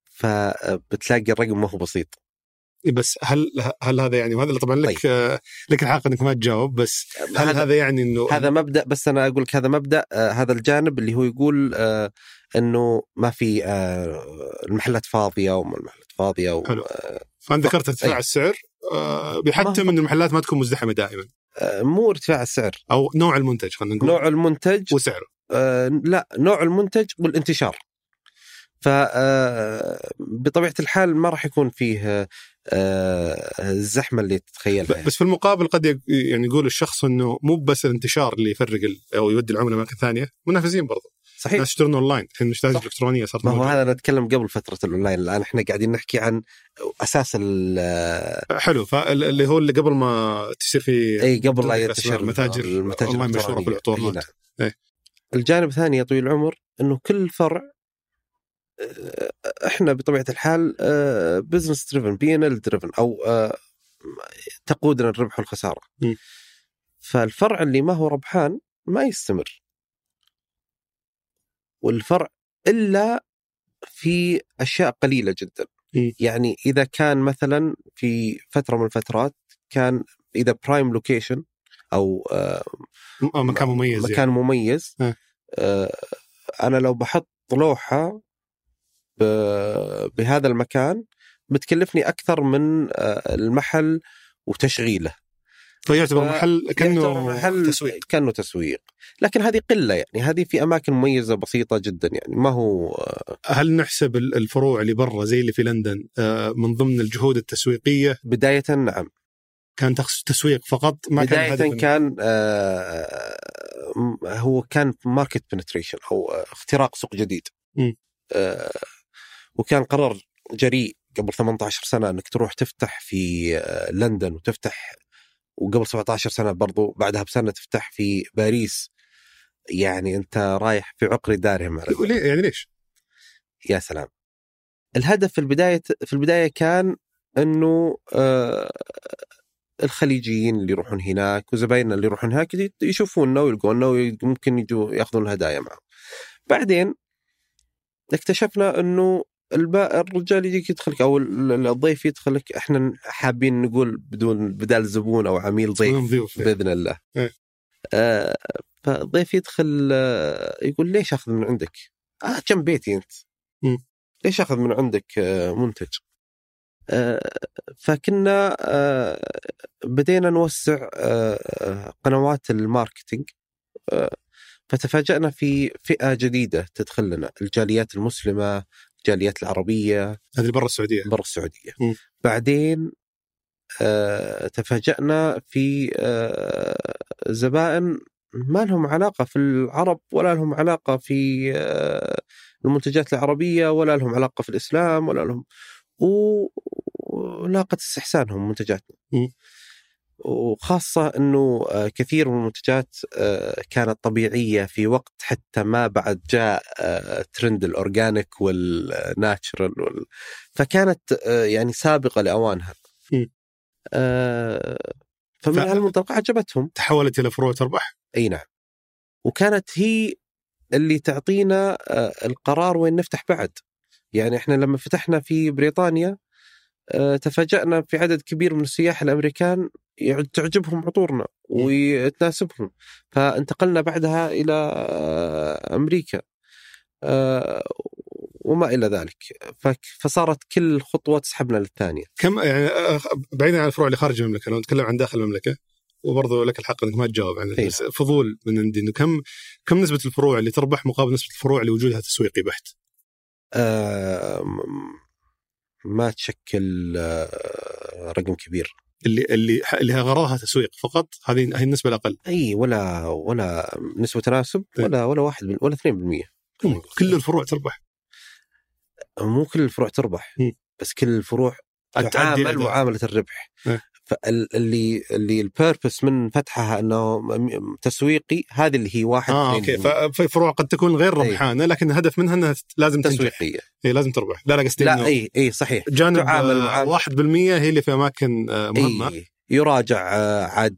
فبتلاقي الرقم ما هو بسيط. بس هل هل هذا يعني وهذا طبعا لك طيب. آه لك الحق إنك ما تجاوب بس هل هذا, هذا يعني إنه هذا مبدأ بس أنا أقول لك هذا مبدأ آه هذا الجانب اللي هو يقول آه إنه ما في آه المحلات فاضية وما المحلات فاضية و... حلو. فأنت ذكرت ارتفاع السعر آه، بيحتم إن المحلات ما تكون مزدحمة دائما. مو ارتفاع السعر. أو نوع المنتج خلينا نقول. نوع المنتج وسعره. لا نوع المنتج والانتشار. ف بطبيعة الحال ما راح يكون فيه الزحمة اللي تتخيلها يعني. بس في المقابل قد يعني يقول الشخص إنه مو بس الانتشار اللي يفرق أو يودي العملاء اماكن ثانية منافسين برضو صحيح الناس يشترون أونلاين الحين المشتريات. الإلكترونية صارت ما هو. هذا نتكلم قبل فترة الأونلاين الآن إحنا قاعدين نحكي عن أساس ال- حلو فاللي هو اللي قبل ما تصير في إي قبل لا ينتشر المتاجر المتاجر مشهورة الإلكترونية. في. إيه. الجانب الثاني يا طويل العمر إنه كل فرع آه، إحنا بطبيعة الحال business driven P&L driven أو آه، تقودنا الربح والخسارة م. فالفرع اللي ما هو ربحان ما يستمر والفرع إلا في أشياء قليلة جدا م. يعني إذا كان مثلا في فترة من الفترات كان إذا prime location أو آه، م- مكان مميز مكان يعني. مميز. آه، أنا لو بحط لوحة بهذا المكان بتكلفني أكثر من آه، المحل وتشغيله. فيعتبر محل كأنه محل تسويق. كأنه تسويق. لكن هذه قلة يعني هذه في أماكن مميزة بسيطة جدا يعني ما هو آه، هل نحسب ال- الفروع اللي برا زي اللي في لندن آه، من ضمن الجهود التسويقية؟ بداية نعم. كان تسويق فقط؟ ما كان بداية هدف كان آه، هو كان market penetration أو اختراق سوق جديد. م. آه، وكان قرار جريء قبل 18 سنة إنك تروح تفتح في آه، لندن وتفتح وقبل 17 سنة برضو بعدها بسنة تفتح في باريس يعني أنت رايح في عقر دارهم على يعني ليش؟ يا سلام الهدف في البداية في البداية كان إنه آه الخليجيين اللي يروحون هناك وزبايننا اللي يروحون هناك يشوفوننا ويلقونا وممكن يجوا يأخذون الهدايا معهم. بعدين اكتشفنا إنه الرجال يجيك يدخلك أو ال- الضيف يدخلك إحنا حابين نقول بدون بدال زبون أو عميل ضيف ضيوف بإذن الله. إيه. آه فالضيف يدخل آه يقول ليش أخذ من عندك؟ آه جنب بيتي أنت. مم. ليش أخذ من عندك آه منتج؟ آه فكنا آه بدينا نوسع آه قنوات الماركتينج آه فتفاجأنا في فئة جديدة تدخل لنا الجاليات المسلمة الجاليات العربية هذه برا السعودية برا السعودية مم. بعدين آه تفاجأنا في آه زبائن ما لهم علاقة في العرب ولا لهم علاقة في آه المنتجات العربية ولا لهم علاقة في الإسلام ولا لهم ولاقت استحسانهم منتجاتنا. وخاصة أنه آه، كثير من المنتجات آه، كانت طبيعية في وقت حتى ما بعد جاء آه، ترند الأورجانيك والناتشرال وال... فكانت يعني سابقة لأوانها. فمن ف- هالمنطلق عجبتهم. تحولت إلى فروع تربح؟ أي نعم. وكانت هي اللي تعطينا القرار وين نفتح بعد. يعني إحنا لما فتحنا في بريطانيا تفاجأنا في عدد كبير من السياح الأمريكان يع- تعجبهم عطورنا وتناسبهم فانتقلنا بعدها إلى آه، أمريكا آه، وما إلى ذلك فصارت كل خطوه تسحبنا للثانية كم يعني آه، بعيدا عن الفروع اللي خارج المملكة لو نتكلم عن داخل المملكة وبرضه لك الحق إنك ما تجاوب عن إيه. بس فضول من عندي إنه كم كم نسبة الفروع اللي تربح مقابل نسبة الفروع اللي وجودها تسويقي بحت؟ آه، ما تشكل آه، رقم كبير اللي اللي اللي غرضها تسويق فقط هذه هذه النسبة الأقل إي ولا ولا نسبة تناسب طيب. ولا ولا واحد ولا 2% كل الفروع تربح مو كل الفروع تربح. بس كل الفروع تعامل. معاملة الربح إيه. فاللي اللي البيربس من فتحها إنه تسويقي هذه اللي هي واحد آه أوكي. ففي فروع قد تكون غير إيه. ربحانة لكن الهدف منها إنها لازم تسويقية. إيه لازم تربح. لا لا قصدي لا اي اي صحيح. جانب تعامل آه، واحد بالمية هي اللي في أماكن آه، مهمة. اي يراجع آه، عاد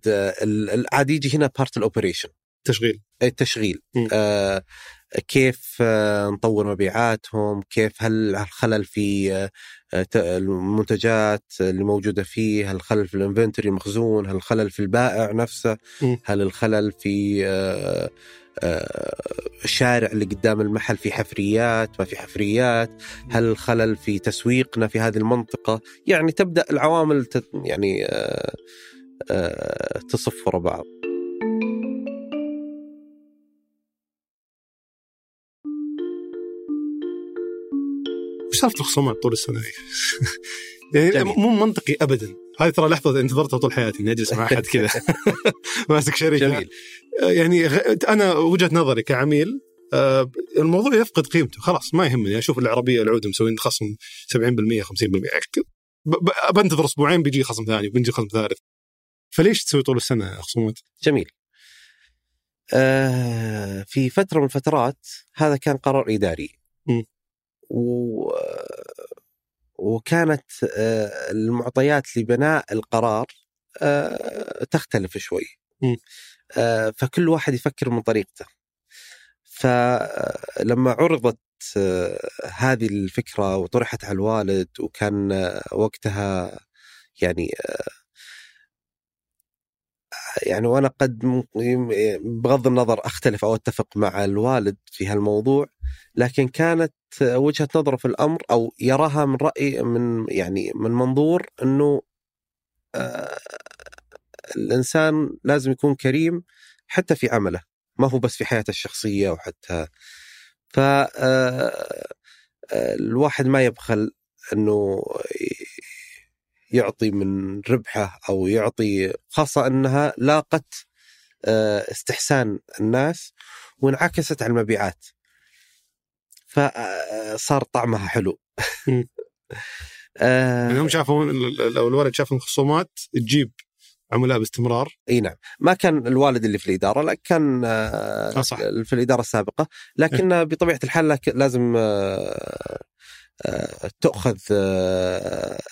عاد يجي هنا بارت الاوبريشن تشغيل. التشغيل مم. آه كيف آه، نطور مبيعاتهم؟ كيف هل الخلل في آه، المنتجات اللي موجودة فيه؟ هل الخلل في الانفنتوري المخزون هل الخلل في البائع نفسه؟ هل الخلل في الشارع اللي قدام المحل في حفريات؟ ما في حفريات. هل الخلل في تسويقنا في هذه المنطقة؟ يعني تبدأ العوامل يعني تصف بعض. وش سالفه الخصومات طول السنة دي؟ يعني مو منطقي ابدا. هذه ترى لحظة انتظرتها طول حياتي إني أجلس مع أحد كذا. ماسك شركه جميل. يعني أنا وجهة نظري كعميل آه، الموضوع يفقد قيمته. خلاص ما يهمني. أشوف العربية العود مسوين خصم 70% 50% بنتظر أسبوعين بيجي خصم ثاني بيجي خصم ثالث. فليش تسوي طول السنة خصومات؟ جميل. آه في فترة من الفترات هذا كان قرار إداري. م. و وكانت آه، المعطيات لبناء القرار آه، تختلف شوي. آه، فكل واحد يفكر من طريقته. فلما عرضت هذه الفكرة وطرحت على الوالد وكان وقتها يعني يعني وأنا قد بغض النظر أختلف أو أتفق مع الوالد في هالموضوع لكن كانت وجهة نظره في الأمر أو يراها من رأي من يعني من منظور إنه آه الإنسان لازم يكون كريم حتى في عمله ما هو بس في حياته الشخصية وحتى ف آه، الواحد ما يبخل إنه يعطي من ربحه أو يعطي خاصة إنها لاقت آه، استحسان الناس وانعكست على المبيعات. فصار طعمها حلو. آه. يعني هم شافوا لو الولد شاف الخصومات تجيب عملاء باستمرار. إي نعم. ما كان الوالد اللي في الإدارة لكن كان آه صح. في الإدارة السابقة. لكن إيه؟ بطبيعة الحال لازم آه تأخذ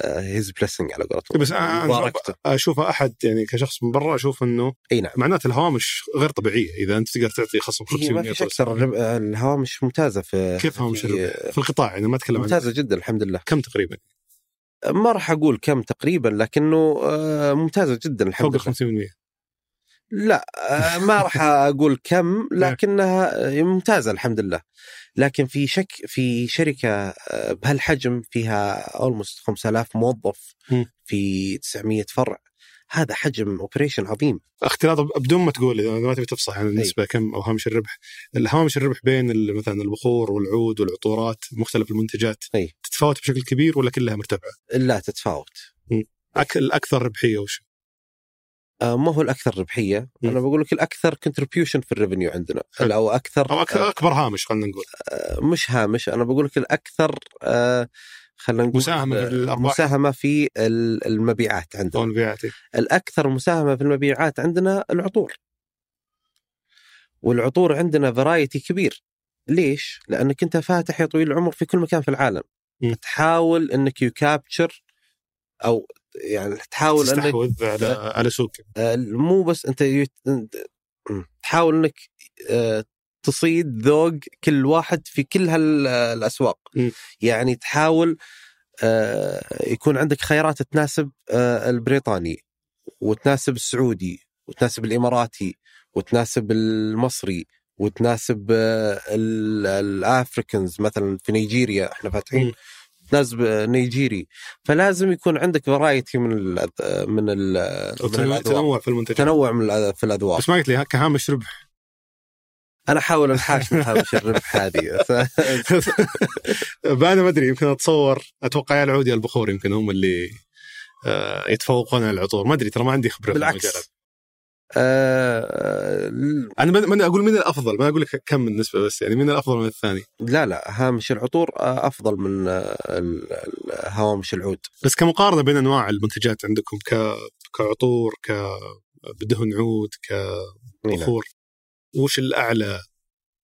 his blessing على قولتهم. بس أنا اشوفها أحد يعني كشخص من برا أشوف إنه أي نعم. معناته الهوامش غير طبيعية. إذا أنت تقدر تعطي خصم 50% ما في شك الهوامش ممتازة في كيف هوامش في, في القطاع يعني ما أتكلم ممتازة جدا الحمد لله. كم تقريبا؟ ما راح أقول كم تقريبا لكنه آه، ممتازة جدا الحمد لله. فوق 50% لا آه، ما راح أقول كم لكنها ممتازة الحمد لله. لكن في شك في شركة آه، بهالحجم فيها almost 5000 موظف في 900 فرع هذا حجم operation عظيم. اختلاط بدون ما تقول إذا ما تبي تفصح عن النسبة كم أو هامش الربح الهامش الربح بين مثلا البخور والعود والعطورات مختلف المنتجات أي. تتفاوت بشكل كبير ولا كلها مرتفعة؟ لا تتفاوت. الأكثر ربحية وش؟ آه، ما هو الأكثر ربحية م. أنا بقول لك الأكثر contribution في ال revenue عندنا حلو. أو أكثر أو أكثر أكبر هامش خلينا نقول آه، مش هامش أنا بقول لك الأكثر آه، خلينا نقول مساهمة في الأرباح مساهمة في المبيعات عندنا المبيعات إيه. الأكثر مساهمة في المبيعات عندنا العطور والعطور عندنا variety كبير ليش؟ لأنك أنت فاتح يا طويل العمر في كل مكان في العالم م. تحاول إنك يكابتشر أو يعني تحاول تستحوذ انك على على سوق. آه، مو بس أنت يت... تحاول إنك آه، تصيد ذوق كل واحد في كل هالاسواق م. يعني تحاول آه، يكون عندك خيارات تناسب البريطاني وتناسب السعودي وتناسب الإماراتي وتناسب المصري وتناسب ال Africans. مثلا في نيجيريا إحنا فاتحين ناس نيجيري. فلازم يكون عندك variety من ال من ال تنوع في المنتجات. تنوع من في الأذواق. بس ما قلت لي كهامش ربح. أنا أحاول أنحاش من هامش الربح هذه. أنا ما أدري يمكن أتصور أتوقع يا العود يا البخور يمكن هم اللي آه، يتفوقون على العطور. ما أدري ترى ما عندي خبرة بالعكس. آه أنا ما أقول مين الأفضل؟ ما أقول لك كم النسبة بس يعني مين الأفضل من الثاني. لا لا هامش العطور آه، أفضل من هوامش العود. بس كمقارنة بين أنواع المنتجات عندكم ك... كعطور ك بدهن عود كبخور وش الأعلى؟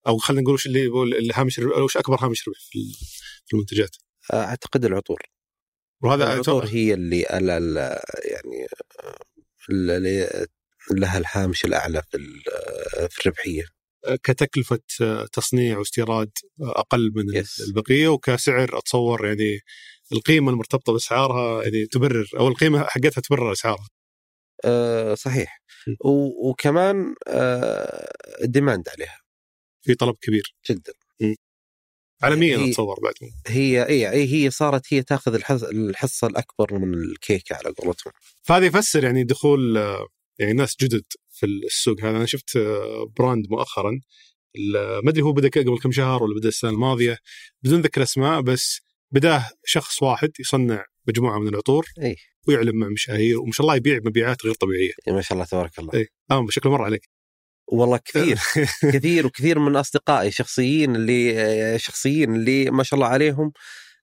أو خلينا نقول وش اللي الهامش وش أكبر هامش ربح في المنتجات؟ آه، أعتقد العطور. وهذا العطور هي اللي يعني اللي لها الهامش الأعلى في في الربحية. كتكلفة آه، تصنيع واستيراد آه، أقل من Yes. البقية وكسعر أتصور يعني القيمة المرتبطة بأسعارها يعني تبرر أو القيمة حقتها تبرر أسعارها. آه صحيح. و- وكمان آه الديماند عليها. في طلب كبير. جدا. عالميا هي- أتصور بعد. هي إي هي هي صارت هي تأخذ الحص- الحصة الأكبر من الكيكة على قولتهم. فهذا يفسر يعني دخول آه، يعني ناس جدد في السوق هذا. أنا شفت آه، brand مؤخرا ما أدري هو بدأ قبل كم شهر ولا بدأ السنة الماضية بدون ذكر أسماء بس بداه شخص واحد يصنع مجموعة من العطور إي. ويعلن مع مشاهير وما شاء الله يبيع مبيعات غير طبيعية. ما شاء الله تبارك الله. إي. آه شكله مر عليك. والله كثير كثير وكثير من أصدقائي شخصيين اللي آه، شخصيين اللي ما شاء الله عليهم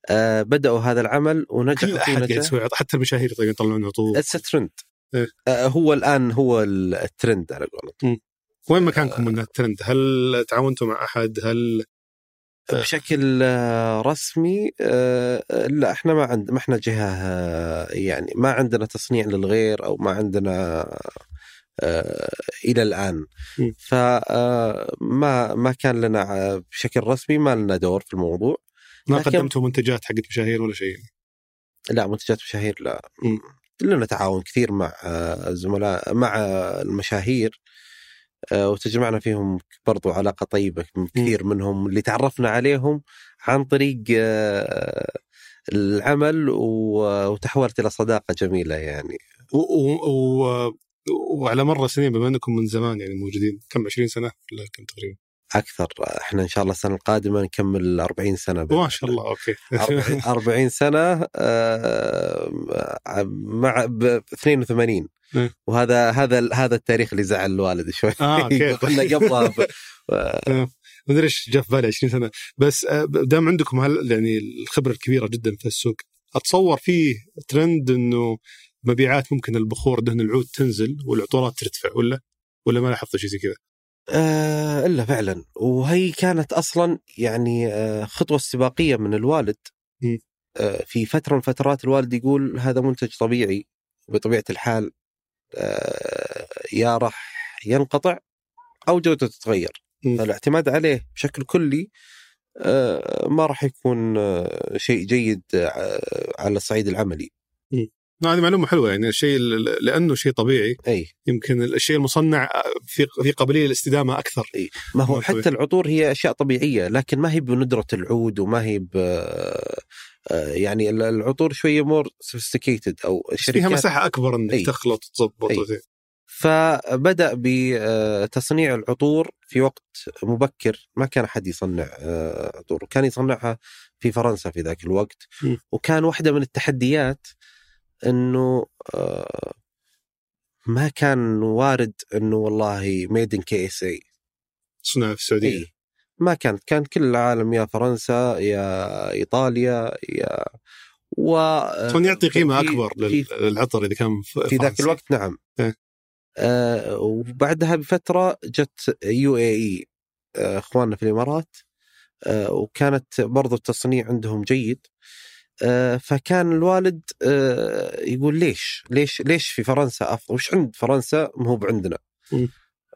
آه بدأوا هذا العمل كل ونجحوا أحد قاعد فيه يسوي حتى المشاهير يطلعون يطلعون عطور. it's trend إيه. هو الآن هو الترند على قولتهم وين مكانكم من الترند؟ هل تعاونتوا مع أحد؟ هل آه. بشكل آه، رسمي آه، لا إحنا ما عند ما إحنا جهة آه، يعني ما عندنا تصنيع للغير أو ما عندنا آه، إلى الآن. فما ما كان لنا آه، بشكل رسمي ما لنا دور في الموضوع ما قدمتوا منتجات حقت مشاهير ولا شيء؟ لا منتجات مشاهير لا م. لنا تعاون كثير مع آه، الزملاء مع المشاهير آه، وتجمعنا فيهم برضو علاقة طيبة كثير منهم اللي تعرفنا عليهم عن طريق آه، العمل وتحولت إلى صداقة جميلة يعني. و... و... و... وعلى مر السنين بما إنكم من زمان يعني موجودين كم؟ 20 سنة؟ ولا كم تقريبا؟ أكثر. إحنا إن شاء الله السنة القادمة نكمل 40 سنة بإذن ما شاء الله أوكي. 40 40 سنة آه، مع ب 82 إيه. وهذا هذا هذا التاريخ اللي زعل الوالد شوي. آه أوكي. قلنا قبلها ب- آه، ما أدري إيش جاء في بالي 20 سنة. بس آه، دام عندكم هل يعني الخبرة الكبيرة جدا في السوق أتصور فيه ترند إنه مبيعات ممكن البخور دهن العود تنزل والعطورات ترتفع ولا؟ ولا ما لاحظت شيء زي كذا؟ آه إلا فعلا وهي كانت أصلا يعني آه خطوة استباقيه من الوالد. آه في فترة من فترات الوالد يقول هذا منتج طبيعي بطبيعة الحال آه يا راح ينقطع أو جودته تتغير. فالاعتماد عليه بشكل كلي آه ما راح يكون آه شيء جيد آه على الصعيد العملي هذه معلومة حلوة يعني الشيء ال- لأنه شيء طبيعي أي يمكن الشيء المصنع في في قابليه للاستدامه أكثر ما هو ما حتى طبيعي. العطور هي أشياء طبيعية لكن ما هي بندرة العود وما هي ب آه، يعني ال- العطور شوية more sophisticated أو بس فيها الشركات مساحة أكبر إنك أي. تخلط تضبط أي. وزي. فبدأ بتصنيع العطور في وقت مبكر ما كان أحد يصنع آه، عطور كان يصنعها في فرنسا في ذاك الوقت م. وكان واحدة من التحديات إنه آه، ما كان وارد إنه والله made in KSA صنع في السعودية. اي ما كانت كان كل العالم يا فرنسا يا إيطاليا يا و كان يعطي قيمة أكبر للعطر إذا كان في في ذاك. الوقت نعم. إيه. آه وبعدها بفترة جت UAE آه، إخواننا في الإمارات آه وكانت برضو التصنيع عندهم جيد. آه فكان الوالد آه يقول ليش؟ ليش ليش في فرنسا أفضل؟ وش عند فرنسا؟ ما هو عندنا م.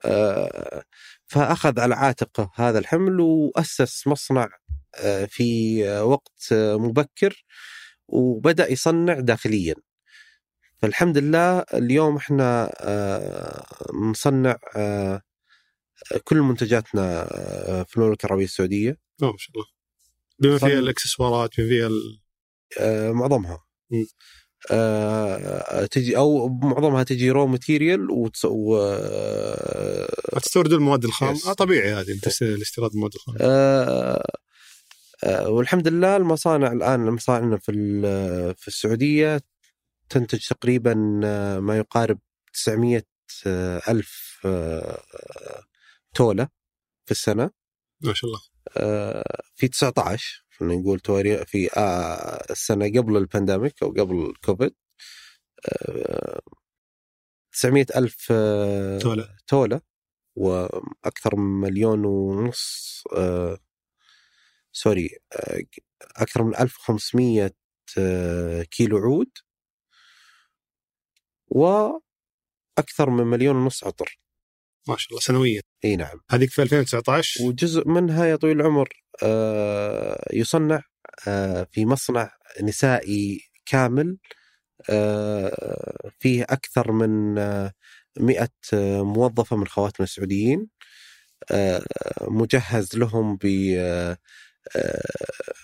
آه فأخذ على عاتقه هذا الحمل وأسس مصنع آه في آه، وقت آه، مبكر وبدأ يصنع داخليا. فالحمد لله اليوم إحنا آه، نصنع آه، كل منتجاتنا آه، في المملكة العربية السعودية. ما شاء الله. بما فيها الإكسسوارات بما فيها ال... آه، معظمها. آه، تجي أو معظمها تجي raw material وتص... و... تستوردوا المواد الخام. آه طبيعي هذه تست- الاستيراد المواد الخام. آه، آه، والحمد لله المصانع الآن مصانعنا في في السعودية تنتج تقريبا آه، ما يقارب 900 آه، ألف آه، تولة في السنة. ما شاء الله. آه، في 19 خلينا نقول تواري في آه، السنة قبل ال pandemic أو قبل الكوفيد آه، 900 ألف آه، تولة. تولة وأكثر من مليون ونص آه، sorry آه، أكثر من 1500 آه، كيلو عود وأكثر من مليون ونص عطر ما شاء الله سنويا إي نعم. هذيك في 2019 وجزء منها يا طويل العمر آه، يصنع آه، في مصنع نسائي كامل آه، فيه أكثر من آه، مئة موظفة من خواتنا السعوديين مجهز لهم ب آه، آه،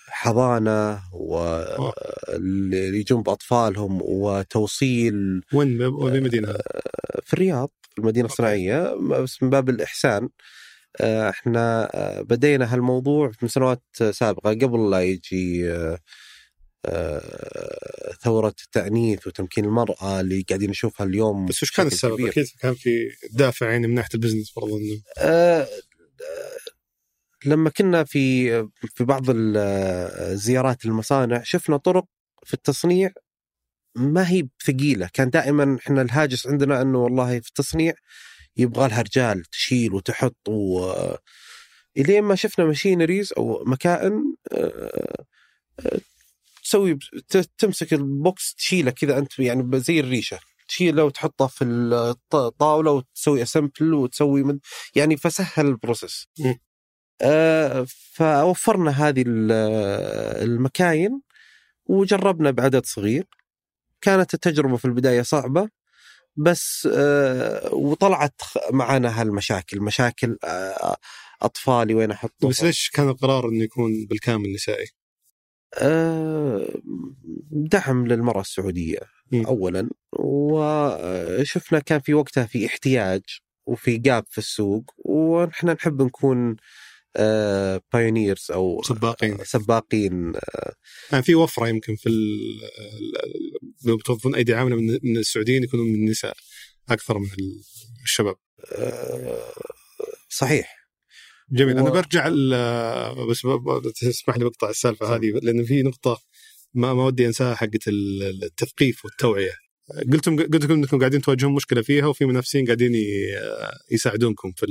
حضانة واللي يجون بأطفالهم وتوصيل وين وين مدينه هذا؟ في الرياض okay. الصناعية بس من باب الإحسان آه، إحنا آه، بدينا هالموضوع من سنوات سابقة قبل لا يجي آه، آه، ثورة التأنيث وتمكين المرأة اللي قاعدين نشوفها اليوم بس وش كان السبب؟ أكيد كان في دافع يعني من ناحية ال business آه، آه، لما كنا في في بعض ال- الزيارات للمصانع شفنا طرق في التصنيع ما هي ثقيله كان دائما إحنا الهاجس عندنا إنه والله في التصنيع يبغى لها رجال تشيل وتحط و إلين ما شفنا machineries أو مكائن آه، آه، تسوي تمسك ال box تشيله كذا أنت يعني زي الريشة تشيله وتحطه في الطاوله وتسوي assemble وتسوي من يعني فسهل البروسيس. فوفرنا هذه ال- المكاين وجربنا بعدد صغير كانت التجربة في البداية صعبة بس آه، وطلعت معنا هالمشاكل مشاكل آه، أطفالي وين أحطهم بس ليش كان القرار إنه يكون بالكامل نسائي؟ آه، دعم للمرأة السعودية مم. أولا وشفنا كان في وقتها في احتياج وفي جاب في السوق ونحن نحب نكون بايونيرز أو سباقين. سباقين. يعني في وفرة يمكن في ال- ال- لو بتوظفون أيدي عامله من السعوديين يكونون من النساء أكثر من الشباب. آه، صحيح. جميل. أنا و- برجع ال- بس ب- ب- تسمح لي بقطع السالفة هذه لأن في نقطة ما ما ودي أنساها حقت ال- التثقيف والتوعية. قلتم قلت لكم إنكم قاعدين تواجهون مشكلة فيها وفي منافسين قاعدين يساعدونكم في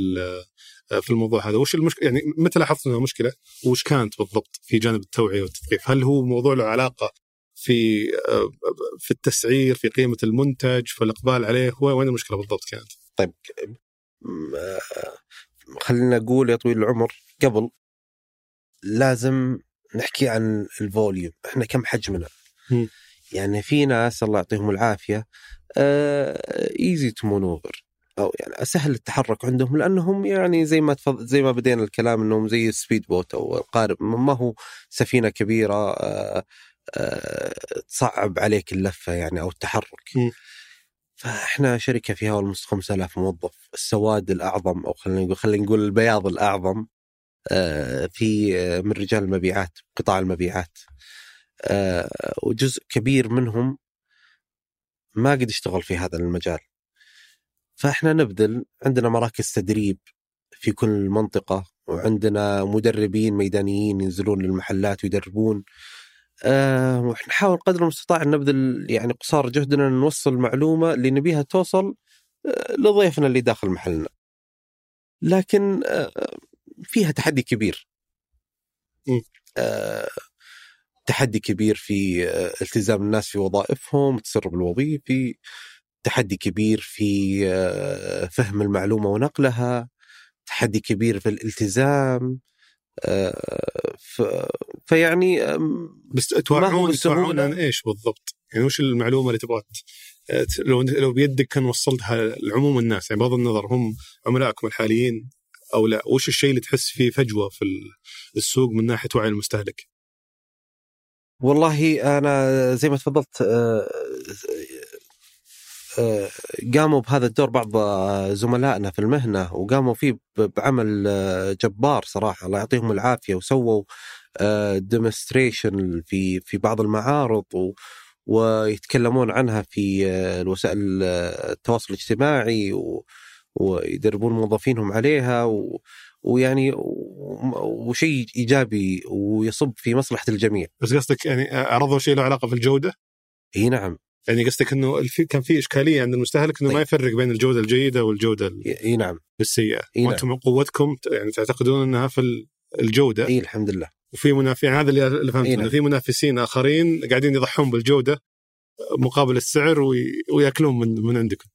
في الموضوع هذا؟ وش المشكلة يعني متى لاحظت إنها مشكلة؟ وش كانت بالضبط في جانب التوعية والتثقيف؟ هل هو موضوع له علاقة في في التسعير في قيمة المنتج في الإقبال عليه؟ وين المشكلة بالضبط كانت؟ طيب خلينا نقول يا طويل العمر قبل لازم نحكي عن الفوليوم. إحنا كم حجمنا. يعني في ناس الله يعطيهم العافية easy to maneuver أو يعني سهل التحرك عندهم لأنهم يعني زي ما تفض... زي ما بدينا الكلام إنهم زي ال speed boat أو القارب ما هو سفينة كبيرة آه، آه، تصعب عليك اللفة يعني أو التحرك. مم. فإحنا شركة فيها almost 5000 موظف السواد الأعظم أو خلينا نقول خلينا نقول البياض الأعظم آه، في من رجال المبيعات قطاع المبيعات. وجزء كبير منهم ما قد اشتغل في هذا المجال. فإحنا نبذل عندنا مراكز تدريب في كل منطقة وعندنا مدربين ميدانيين ينزلون للمحلات ويدربون. آه ونحاول قدر المستطاع أن نبذل يعني قصار جهدنا نوصل المعلومة اللي نبيها توصل آه لضيفنا اللي داخل محلنا. لكن آه فيها تحدي كبير. م. آه تحدي كبير في آه، التزام الناس في وظائفهم التسرب الوظيفي. تحدي كبير في آه، فهم المعلومة ونقلها تحدي كبير في الالتزام آه، ف- فيعني بس توعون. توعون عن إيش بالضبط؟ يعني وش المعلومة اللي تبغى ت- لو لو بيدك كان وصلتها لعموم الناس يعني بغض النظر هم عملائكم الحاليين أو لا وش الشيء اللي تحس فيه فجوة في السوق من ناحية وعي المستهلك؟ والله أنا زي ما تفضلت آه، آه، قاموا بهذا الدور بعض آه، زملائنا في المهنة وقاموا فيه بعمل آه، جبار صراحة الله يعطيهم العافية وسووا ديمونستريشن في في بعض المعارض و ويتكلمون عنها في آه، الوسائل آه، التواصل الاجتماعي و ويدربون موظفينهم عليها و ويعني وشيء إيجابي ويصب في مصلحة الجميع. بس قصدك يعني عرضوا شيء له علاقة في الجودة؟ إي نعم يعني قصدك إنه الفي- كان في إشكالية عند المستهلك إنه ما طيب. يفرق بين الجودة الجيدة والجودة اي نعم السيئه إي نعم. وأنتم قوتكم ت- يعني تعتقدون إنها في ال- الجودة إي الحمد لله. وفي منافسين يعني هذا اللي فهمته إي إنه نعم. في منافسين آخرين قاعدين يضحون بالجودة مقابل السعر وي... ويأكلون من من عندكم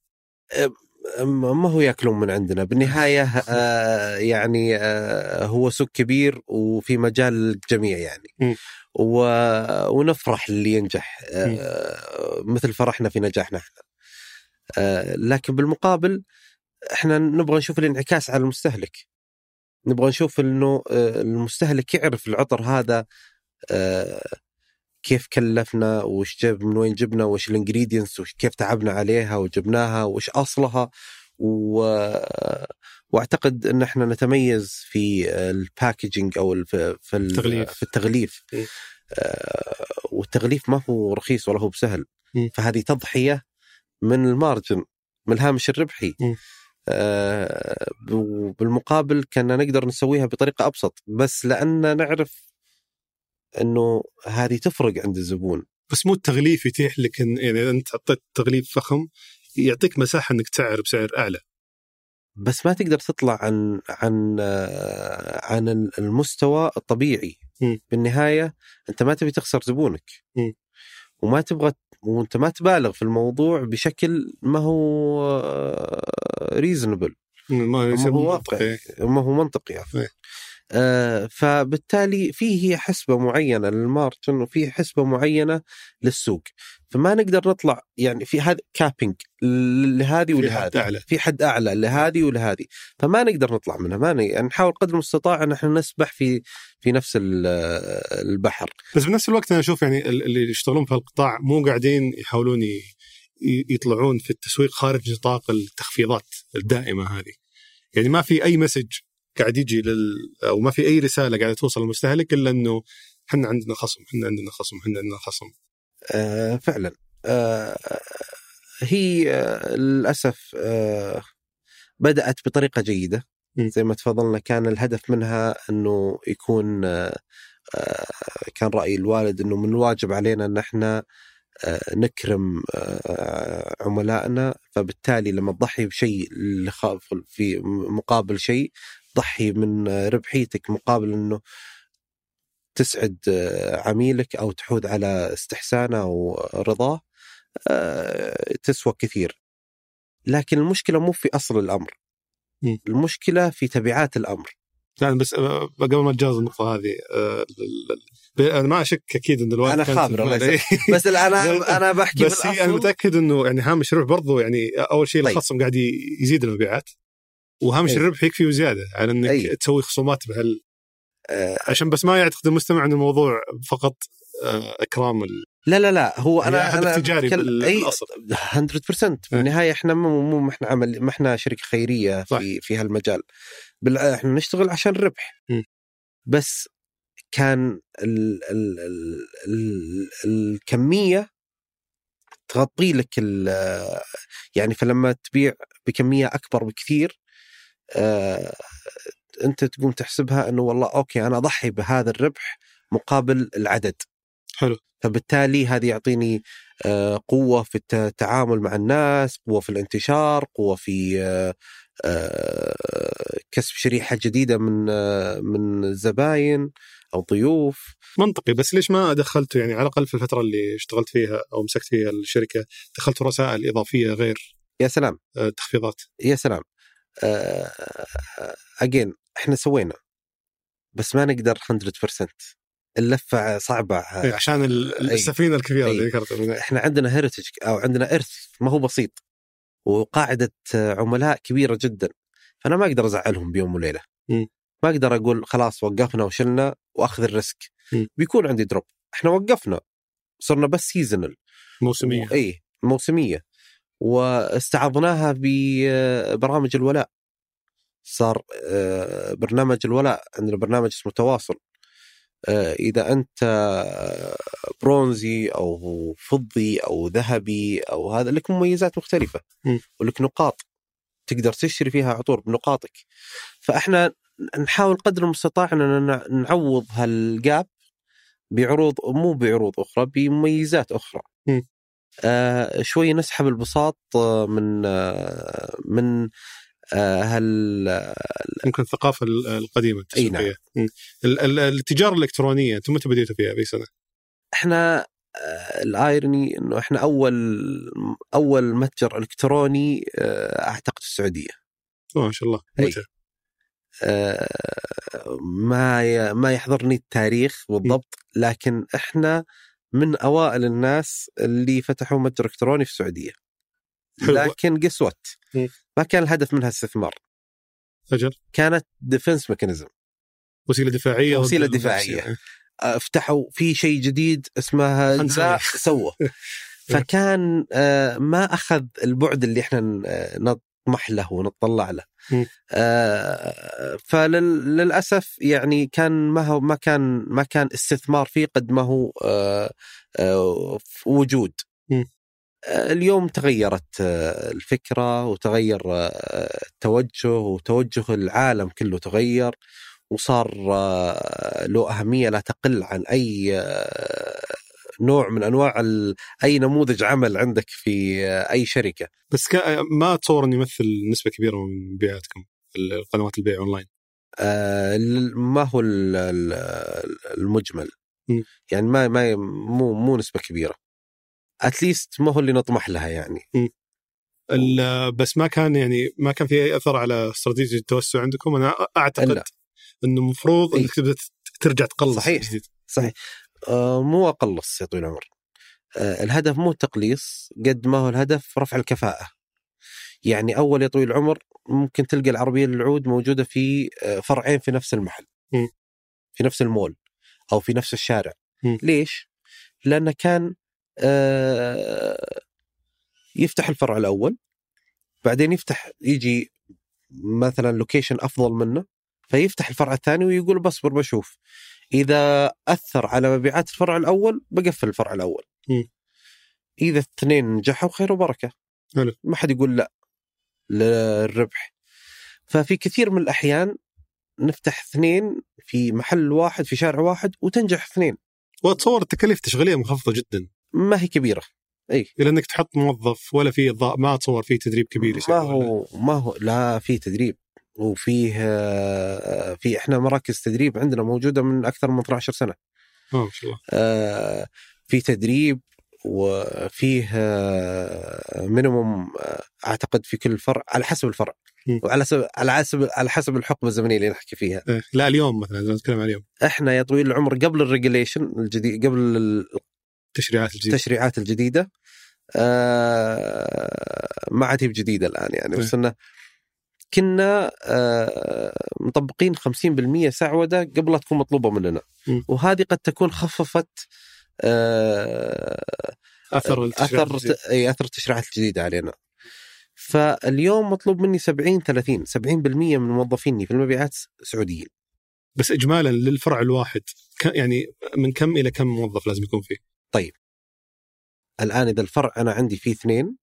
ما هو ياكلون من عندنا. بالنهاية آه يعني آه هو سوق كبير وفي مجال للجميع يعني. و... ونفرح اللي ينجح. آه مثل فرحنا في نجاحنا إحنا. لكن بالمقابل إحنا نبغى نشوف الانعكاس على المستهلك. نبغى نشوف إنه المستهلك يعرف العطر هذا كيف كلفنا وش جاب من وين جبنا وش ال ingredients وكيف تعبنا عليها وجبناها وش أصلها و... وأعتقد إن إحنا نتميز في ال packaging أو في في التغليف. في التغليف م. آه، والتغليف ما هو رخيص ولا هو بسهل م. فهذه تضحية من ال margin من الهامش الربحي م. آه، بالمقابل كنا نقدر نسويها بطريقة أبسط بس لأن نعرف إنه هذه تفرق عند الزبون بس مو التغليف يتيح لك إن يعني إذا أنت حطيت تغليف فخم يعطيك مساحة إنك تسعر بسعر أعلى بس ما تقدر تطلع عن عن آه، عن المستوى الطبيعي م. بالنهاية أنت ما تبي تخسر زبونك م. وما تبغى وأنت ما تبالغ في الموضوع بشكل ما هو ريزونبل ما يصير هو منطقي. ما هو منطقي. آه فبالتالي في هي حسبة معينة لل margin وفي حسبة معينة للسوق. فما نقدر نطلع يعني في هذا capping لهذه في حد ولهذه أعلى. في حد أعلى لهذه ولهذه. فما نقدر نطلع منها ما ن- يعني نحاول قدر المستطاع إن إحنا نسبح في في نفس ال- البحر. بس بنفس الوقت أنا أشوف يعني ال- اللي يشتغلون في القطاع مو قاعدين يحاولون يطلعون في التسويق خارج نطاق التخفيضات الدائمة هذه. يعني ما في أي مسج قاعد يجي لل أو ما في أي رسالة قاعدة توصل للمستهلك إلا إنه إحنا عندنا خصم، إحنا عندنا خصم، إحنا عندنا خصم. آه فعلا آه هي آه للأسف آه بدأت بطريقة جيدة. زي ما تفضلنا كان الهدف منها إنه يكون آه آه كان رأي الوالد إنه من الواجب علينا إن إحنا آه نكرم آه عملائنا فبالتالي لما تضحي بشيء في مقابل شيء ضحي من ربحيتك مقابل إنه تسعد آه، عميلك أو تحود على استحسانه أو رضاه آه، تسوى كثير لكن المشكلة مو في أصل الأمر م. المشكلة في تبعات الأمر يعني بس آه، قبل ما اتجاوز النقطة هذه أنا ما أشك أكيد إن الوالد كانت خابر، إيه. بس أنا أنا بحكي بس هي أنا. متأكد إنه يعني هامش الربح برضو يعني أول شيء طيب. الخصم قاعد يزيد المبيعات وهامش أي. الربح يكفي وزيادة على إنك أي. تسوي خصومات بهال آه، عشان بس ما يعتقد المستمع ان الموضوع فقط آه، إكرام ال... لا لا لا هو هي أنا أنا تجاري أي بالأصل 100% في إيه. النهاية إحنا مو مو ما إحنا عمل ما إحنا شركة خيرية صح. في في هالمجال بال... إحنا نشتغل عشان الربح م. بس كان ال... ال... ال... ال... الكمية تغطي لك ال... يعني فلما تبيع بكمية أكبر بكثير آه... أنت تقوم تحسبها إنه والله أوكي أنا أضحي بهذا الربح مقابل العدد. حلو. فبالتالي هذا يعطيني آه، قوة في الت- التعامل مع الناس قوة في الانتشار قوة في آه، آه، كسب شريحة جديدة من آه، من الزباين أو ضيوف. منطقي بس ليش ما دخلته يعني على الأقل في الفترة اللي اشتغلت فيها أو مسكت فيها الشركة دخلت رسائل إضافية غير يا سلام. آه، تخفيضات؟ يا سلام. اجين إحنا سوينا بس ما نقدر 100% اللفة صعبة إيه، عشان أي. السفينة الكبيرة أي. اللي ذكرتها إحنا عندنا هيرتج أو عندنا ارث ما هو بسيط وقاعدة عملاء كبيرة جدا فأنا ما أقدر أزعلهم بيوم وليلة م. ما أقدر أقول خلاص وقفنا وشلنا وأخذ ال risk م. بيكون عندي drop إحنا وقفنا صرنا بس seasonal موسمية اي موسمية واستعرضناها ببرامج الولاء صار آه، برنامج الولاء عندنا برنامج اسمه تواصل آه، إذا أنت برونزي أو فضي أو ذهبي أو هذا لك مميزات مختلفة. ولك نقاط تقدر تشتري فيها عطور بنقاطك فإحنا نحاول قدر المستطاع ان نعوض هالجاب بعروض مو بعروض أخرى بمميزات أخرى م. آه شوي نسحب البساط آه، من آه من هال يمكن الثقافة ال- القديمة نعم. التسويقية ال- التجارة الإلكترونية أنتم متى بديتوا فيها بأي سنة؟ إحنا ال irony إنه إحنا أول أول متجر إلكتروني أعتقد في السعودية ما شاء الله. متى ما ما يحضرني التاريخ بالضبط لكن إحنا من أوائل الناس اللي فتحوا متجر إلكتروني في السعودية. لكن guess what مم. ما كان الهدف منها استثمار. أجل. كانت defense mechanism وسيلة دفاعية وسيلة ضد دفاعية. المنافسين. فتحوا في شيء جديد اسمها اجزاء سوى فكان آه، ما أخذ البعد اللي إحنا آه، نطمح له ونتطلع له. آه، فللاسف يعني كان ما هو ما كان ما كان استثمار فيه قد ما هو آه، آه، وجود. آه، اليوم تغيرت آه، الفكرة وتغير آه، التوجه وتوجه العالم كله تغير وصار آه، له أهمية لا تقل عن أي آه، نوع من أنواع أي نموذج عمل عندك في أي شركة. بس كا- ما أتصور إنه يمثل نسبة كبيرة من مبيعاتكم قنوات البيع أونلاين. آه، ما هو ال- ال- المجمل. مم. يعني ما ما مو مو نسبة كبيرة. اتليست ما هو اللي نطمح لها يعني. ال- بس ما كان يعني ما كان في أي أثر على استراتيجية التوسع عندكم؟ أنا أعتقد لا. إنه المفروض إيه. انك تبدا ترجع تقلص صحيح. جديد. صحيح. مو اقلص يا طويل العمر آه، الهدف مو التقليص قد ما هو الهدف رفع الكفاءة يعني أول يا طويل العمر ممكن تلقى العربية للعود موجودة في آه، فرعين في نفس المحل. في نفس المول أو في نفس الشارع. ليش؟ لأنه كان آه، يفتح الفرع الأول بعدين يفتح يجي مثلا لوكيشن أفضل منه فيفتح الفرع الثاني ويقول بصبر بشوف إذا أثر على مبيعات الفرع الأول بقفل الفرع الأول. مم. إذا الاثنين نجحوا خير وبركة. حلو. ما حد يقول لا للربح. ففي كثير من الأحيان نفتح اثنين في محل واحد في شارع واحد وتنجح اثنين. واتصور التكاليف التشغيليه منخفضه جدا. ما هي كبيرة. إي. إلى إنك تحط موظف ولا في ما أتصور في تدريب كبير ما هو ما هو لا في تدريب. وفيه آه، في إحنا مراكز تدريب عندنا موجودة من أكثر من 12 سنة. آه ما شاء الله. آه، في تدريب وفيه minimum أعتقد في كل فرع على حسب الفرع. وعلى حسب على حسب على حسب الحقبة الزمنية اللي نحكي فيها. إيه. لا اليوم مثلا إذا نتكلم عن اليوم. إحنا يا طويل العمر قبل ال regulation الجديد قبل التشريعات الجديدة. التشريعات الجديدة آه، ما عاد هي بجديدة الآن يعني. بس إنه كنا آه، مطبقين 50% سعودة قبل لا تكون مطلوبة مننا. وهذه قد تكون خففت آه، أثر التشريعات أثر. أي أثر التشريعات الجديدة علينا فاليوم مطلوب مني 70 30 70% من موظفيني في المبيعات سعوديين بس اجمالا للفرع الواحد يعني من كم إلى كم موظف لازم يكون فيه؟ الآن إذا الفرع أنا عندي فيه اثنين.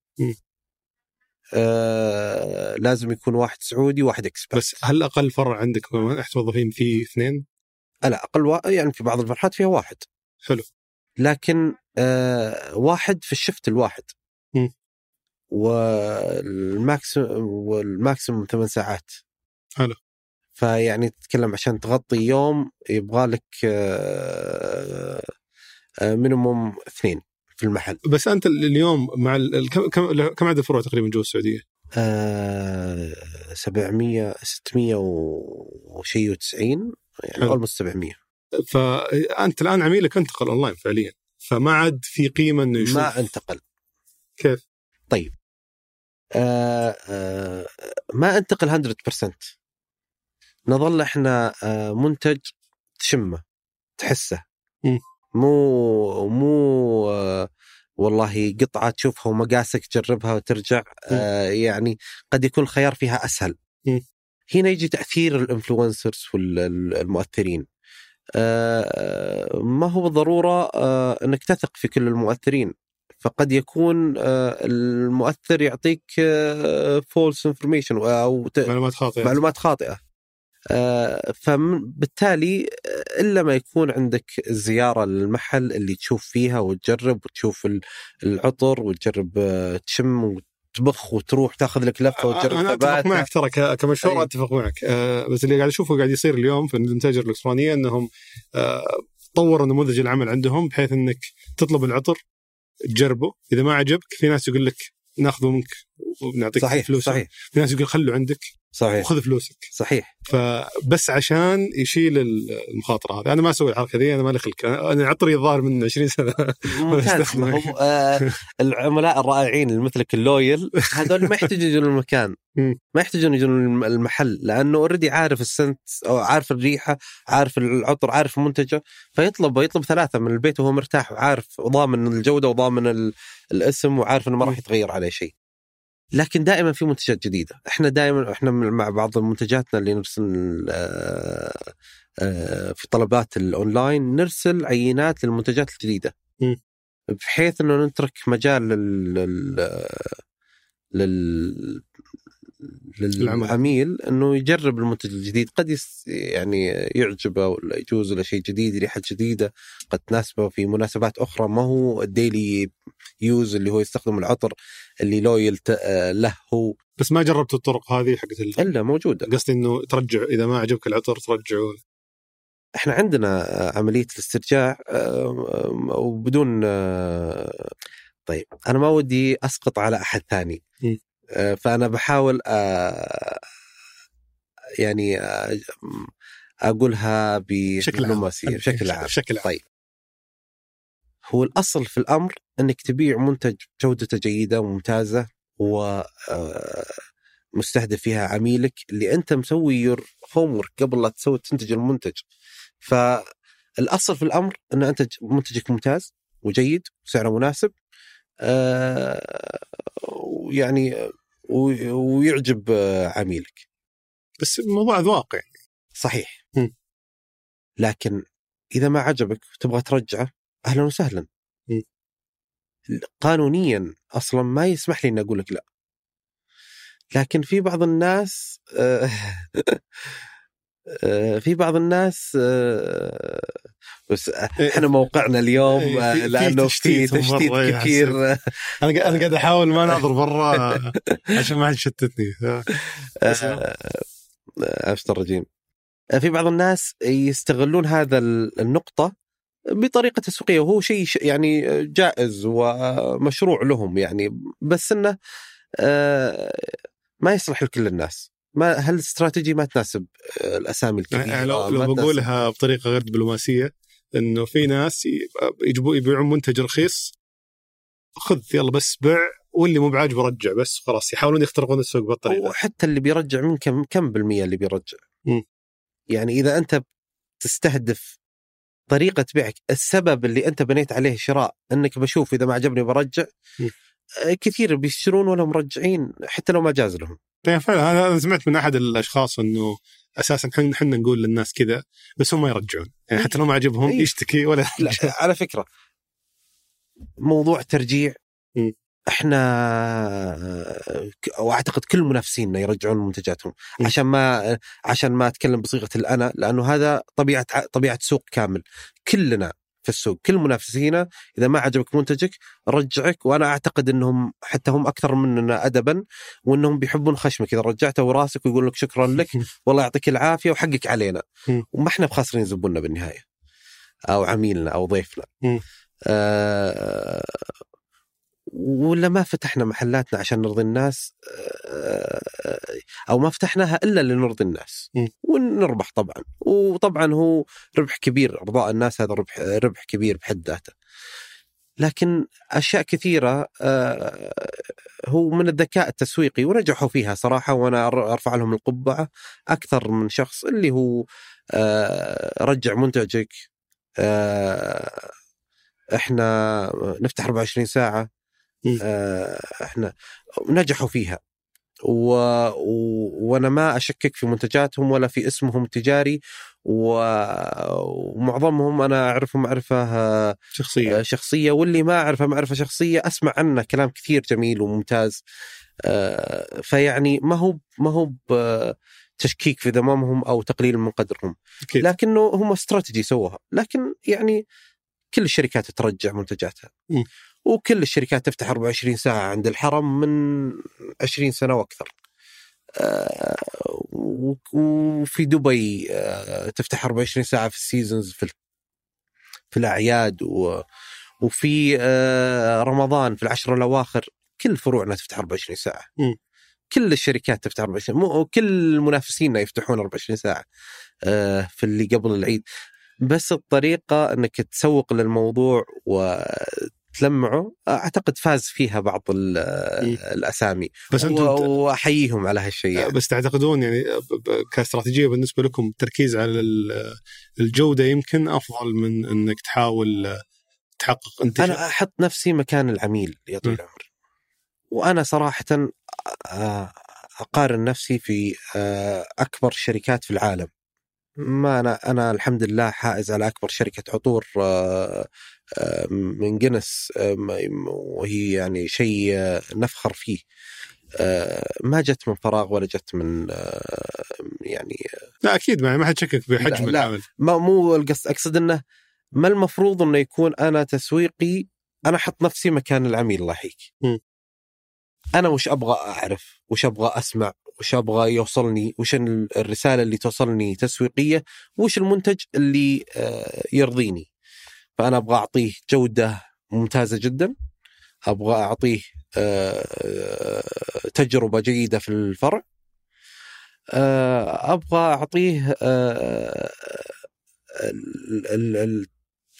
آه لازم يكون واحد سعودي وواحد expert بس هل أقل فرع عندك تحت موظفين فيه اثنين؟ لا أقل وا... يعني في بعض الفروع فيها واحد حلو لكن آه واحد في ال shift الواحد مم. وال maximum وال maximum ثمان ساعات حلو. فيعني تتكلم عشان تغطي يوم يبغى لك آه آه minimum اثنين في المحل بس أنت اليوم مع ال- كم كم عدد الفروع تقريبا جوا السعودية؟ آه 700 600 وشيء و90 يعني. almost 700 فانت الآن عميلك انتقل اونلاين فعليا فما عاد في قيمة إنه يشوف ما انتقل كيف؟ طيب آه آه ما انتقل 100% نظل إحنا آه منتج تشمه تحسه. مو مو آه والله قطعة تشوفها ومقاسك تجربها وترجع آه يعني قد يكون الخيار فيها أسهل. مم. هنا يجي تأثير الإنفلونسرز والمؤثرين آه ما هو بالضرورة آه إنك تثق في كل المؤثرين. فقد يكون آه المؤثر يعطيك false information أو معلومات خاطئة. معلومات خاطئة. آه، فبالتالي آه، إلا ما يكون عندك الزياره للمحل اللي تشوف فيها وتجرب وتشوف ال- العطر وتجرب آه، تشم وتبخ وتروح تاخذ لك لفة وتجرب أنا أتفق. معك ترى كمشهور. أتفق معك. آه بس اللي قاعد أشوفه قاعد يصير اليوم في المتاجر الالكترونيه إنهم آه طوروا نموذج العمل عندهم بحيث إنك تطلب العطر تجربه. إذا ما عجبك في ناس يقول لك ناخذه منك ونعطيك صحيح فلوس صحيح. في ناس يقول خلوا عندك. صحيح. وخذ فلوسك. صحيح. فبس عشان يشيل المخاطرة هذه. أنا ما أسوي الحركة ذي أنا ما خلق. أنا عطري الظاهر من 20 سنة. ممتاز. آه العملاء الرائعين اللي مثلك ال loyal. هذول ما يحتاجون يجون المكان. ما يحتاجون يجون الم- المحل لأنه already عارف ال scent أو عارف الريحة عارف العطر عارف منتجه. فيطلب يطلب ثلاثة من البيت وهو مرتاح وعارف وضامن الجودة وضامن ال- الاسم وعارف إنه ما راح يتغير عليه شيء. لكن دائما في منتجات جديدة إحنا دائما إحنا مع بعض منتجاتنا اللي نرسل آه، آه، في طلبات الأونلاين نرسل عينات للمنتجات الجديدة. بحيث إنه نترك مجال لل لل لل للعميل إنه يجرب المنتج الجديد. قد يس يعني يعجبه ولا يجوز له شيء جديد ريحه جديدة. قد تناسبه في مناسبات أخرى. ما هو ال daily use اللي هو يستخدم العطر اللي loyal ت- آه، له هو. بس ما جربت الطرق هذه حقت ال- إلا موجودة. قصدي إنه ترجع إذا ما عجبك العطر ترجعه إحنا عندنا عملية الاسترجاع وبدون آه، طيب أنا ما ودي أسقط على أحد ثاني. فأنا بحاول آه، يعني آه، أقولها بشكل عام بشكل عام. بشكل عام. طيب. هو الأصل في الأمر إنك تبيع منتج جودته جيدة وممتازة و آه، مستهدف فيها عميلك اللي أنت مسوي يور هوم قبل لا تسوي تنتج المنتج. فالأصل في الأمر إن أنت منتجك ممتاز وجيد وسعره مناسب آه، ويعني ويعجب آه، عميلك. بس الموضوع اذواق يعني صحيح. م. لكن إذا ما عجبك وتبغى ترجعه أهلا وسهلا. م. قانونيا أصلا ما يسمح لي إني أقول لك لا. لكن في بعض الناس آه، في بعض الناس آه، بس إحنا موقعنا اليوم إيه، آه، لأنه في تشتيت إيه، كثير. أنا أنا قاعد أحاول ما ناظر برا عشان ما حد يشتتني. آه، عشت الرجيم. آه، في بعض الناس يستغلون هذا ال- النقطة بطريقة تسويقية وهو شيء يعني جائز ومشروع لهم يعني. بس إنه آه، ما يصلح لكل الناس. ما هل الاستراتيجي ما تناسب آه، الأسامي الكبيرة يعني لو لو بقولها بطريقة غير دبلوماسية إنه في ناس ي- يجيبوا يبيعون منتج رخيص خذ يلا بس بيع واللي مو بعاجبه رجع بس خلاص يحاولون يخترقون السوق بالطريقة وحتى اللي بيرجع من كم كم بالمية اللي بيرجع؟ مم. يعني إذا أنت تستهدف طريقة بيعك السبب اللي أنت بنيت عليه شراء أنك بشوف إذا ما عجبني برجع مم. آه، كثير بيشترون ولا مرجعين حتى لو ما جاز لهم. فعلا هذا أنا سمعت من أحد الأشخاص إنه أساسا إحنا إحنا نقول للناس كذا بس هم ما يرجعون يعني حتى لو ما عجبهم إيه. يشتكي ولا لا على فكرة موضوع ترجيع. إحنا وأعتقد كل منافسينا يرجعون منتجاتهم. عشان ما عشان ما أتكلم بصيغة الأنا لأنه هذا طبيعة طبيعة سوق كامل كلنا في السوق كل منافسينا إذا ما عجبك منتجك رجعك وأنا أعتقد إنهم حتى هم أكثر مننا ادبا وإنهم بيحبون خشمك إذا رجعته وراسك ويقول لك شكرا لك والله يعطيك العافية وحقك علينا. وما إحنا بخاسرين زبوننا بالنهاية أو عميلنا أو ضيفنا. آه ولا ما فتحنا محلاتنا عشان نرضي الناس آه أو ما فتحناها إلا لنرضي الناس مم. ونربح طبعا وطبعا هو ربح كبير أرضاء الناس هذا ربح ربح كبير بحد ذاته لكن أشياء كثيرة آه هو من الذكاء التسويقي ونجحوا فيها صراحة وأنا أرفع لهم القبعة أكثر من شخص اللي هو آه رجع منتجك آه إحنا نفتح 24 ساعة. آه إحنا نجحوا فيها. و... و... وأنا ما أشكك في منتجاتهم ولا في اسمهم التجاري و... ومعظمهم أنا أعرفهم معرفة آه، شخصية شخصيه واللي ما أعرفه معرفة شخصية أسمع عنه كلام كثير جميل وممتاز. آه، فيعني ما هو ما هو تشكيك في ذممهم أو تقليل من قدرهم. أكيد. لكنه هم استراتيجي سووها. لكن يعني كل الشركات ترجع منتجاتها. مم. وكل الشركات تفتح 24 ساعة عند الحرم من 20 سنة وأكثر. آه، و- وفي دبي آه، تفتح 24 ساعة في السيزونز في في الأعياد و وفي آه، رمضان في العشر الأواخر. كل فروعنا تفتح 24 ساعة. م. كل الشركات تفتح 24 مو كل منافسينا يفتحون 24 ساعة آه، في اللي قبل العيد. بس الطريقة إنك تسوق للموضوع وتلمعه أعتقد فاز فيها بعض ال- الأسامي. بس أنتم وأحييهم على هالشيء يعني. بس تعتقدون يعني كاستراتيجية بالنسبة لكم التركيز على ال- الجودة يمكن أفضل من إنك تحاول تحقق انتشار؟ أنا أحط نفسي مكان العميل يا طويل. العمر. وأنا صراحة آه، أقارن نفسي في آه، أكبر الشركات في العالم. ما أنا أنا الحمد لله حائز على أكبر شركة عطور آه، من جنس آه، وهي يعني شيء آه، نفخر فيه آه، ما جت من فراغ ولا جت من آه، يعني لا أكيد ما ما حد شكك بحجم. العمل ما مو القصد أقصد إنه ما المفروض إنه يكون أنا تسويقي أنا أحط نفسي مكان العميل الله يحييك. أنا وش أبغى أعرف؟ وش أبغى أسمع؟ وش أبغى يوصلني؟ وش ال- الرسالة اللي توصلني تسويقية؟ وش المنتج اللي آه، يرضيني؟ فأنا أبغى أعطيه جودة ممتازة جدا. أبغى أعطيه آه، تجربة جيدة في الفرع. آه، أبغى أعطيه آه،